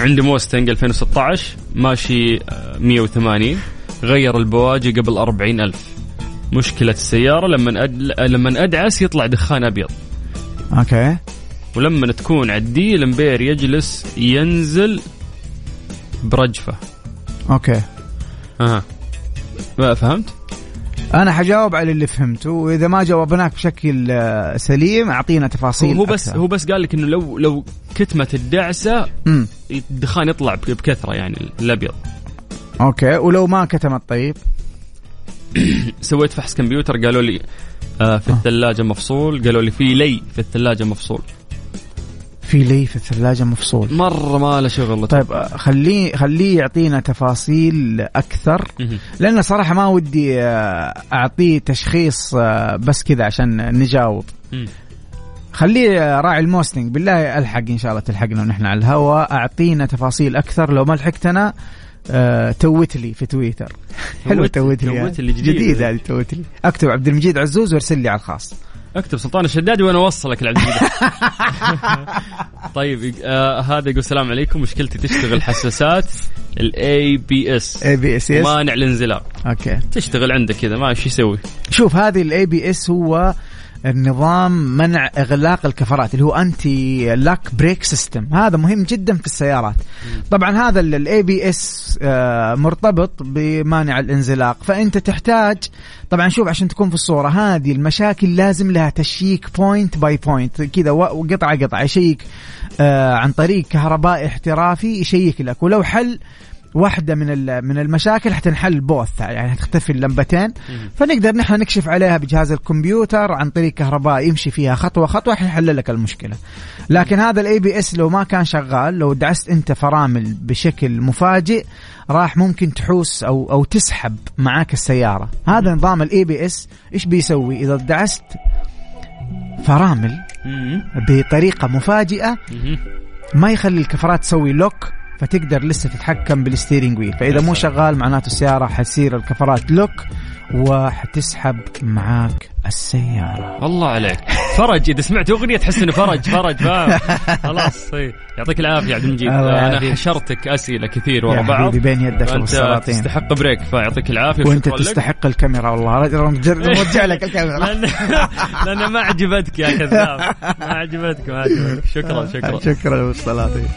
عندي موستنج 2016 ماشي آه، 180 غير البواجي قبل 40 ألف مشكلة السيارة لما أد... لما أدعس يطلع دخان أبيض. okay. ولما تكون ال D الإمبير يجلس ينزل برجفة. okay. أها. ما فهمت؟ أنا حجاوب على اللي فهمته وإذا ما جاوبناك بشكل آه، سليم أعطينا تفاصيل هو بس أكثر. هو بس قال لك إنه لو لو كتمت الدعسة مم. الدخان يطلع بكثرة يعني الأبيض. okay. ولو ما كتمت طيب سويت فحص كمبيوتر قالوا لي آه في الثلاجة مفصول. قالوا لي في لي في الثلاجة مفصول. في لي في الثلاجة مفصول. مرة ما له شغل. طيب آه، خليه خليه يعطينا تفاصيل أكثر. لأن صراحة ما ودي آه، أعطيه تشخيص آه، بس كذا عشان نجاوب. خليه آه، راعي الموستنج بالله ألحق إن شاء الله تلحقنا ونحن على الهواء أعطينا تفاصيل أكثر. لو ما لحقتنا آه، توت لي في تويتر. حلو توت لي توت آه. لي جديد. جديد هذه توت لي اكتب عبد المجيد عزوز وارسل لي على الخاص. اكتب سلطان الشدادي وأنا اوصلك العبد طيب آه هذا يقول السلام عليكم. مشكلتي تشتغل حساسات الاي بي اس اي بي اس مانع الانزلاق. أوكي. تشتغل عندك كذا ما إيش يسوي؟ شوف هذه الاي بي اس هو النظام منع إغلاق الكفرات اللي هو انتي لاك بريك سيستم هذا مهم جدا في السيارات. طبعا هذا ال ABS مرتبط بمانع الانزلاق. فأنت تحتاج طبعا شوف عشان تكون في الصورة هذه المشاكل لازم لها check point by point كذا وقطعة قطعة يشيك آه، عن طريق كهربائي احترافي يشيك لك. ولو حل واحدة من ال- من المشاكل حتنحل both يعني حتختفي اللمبتين. فنقدر نحن نكشف عليها بجهاز الكمبيوتر عن طريق كهرباء يمشي فيها خطوة خطوة حيحل لك المشكلة. لكن هذا ال ABS لو ما كان شغال لو دعست أنت فرامل بشكل مفاجئ راح ممكن تحوس أو أو تسحب معاك السيارة. هذا نظام ال ABS إيش بيسوي؟ إذا دعست فرامل مفاجئة مم. ما يخلي الكفرات تسوي lock فتقدر لسه تتحكم بال steering wheel فإذا مو شغال معناته السيارة حتصير الكفرات. lock وحتسحب معاك السيارة. الله عليك. فرج إذا سمعت أغنية تحس إنه فرج فرج فاهم؟ خلاص يعطيك العافية عبد المجيد. يعافيك. حشرتك أسئلة كثير ورا بعض. بين يدك والسلاطين. تستحق بريك فيعطيك وشكراً لك. تستحق الكاميرا والله. رجع نرجع لك الكاميرا لأن ما عجبتك يا كذاب. ما عجبتك ما عجبتك. شكرا شكرا. شكرا والسلاطين.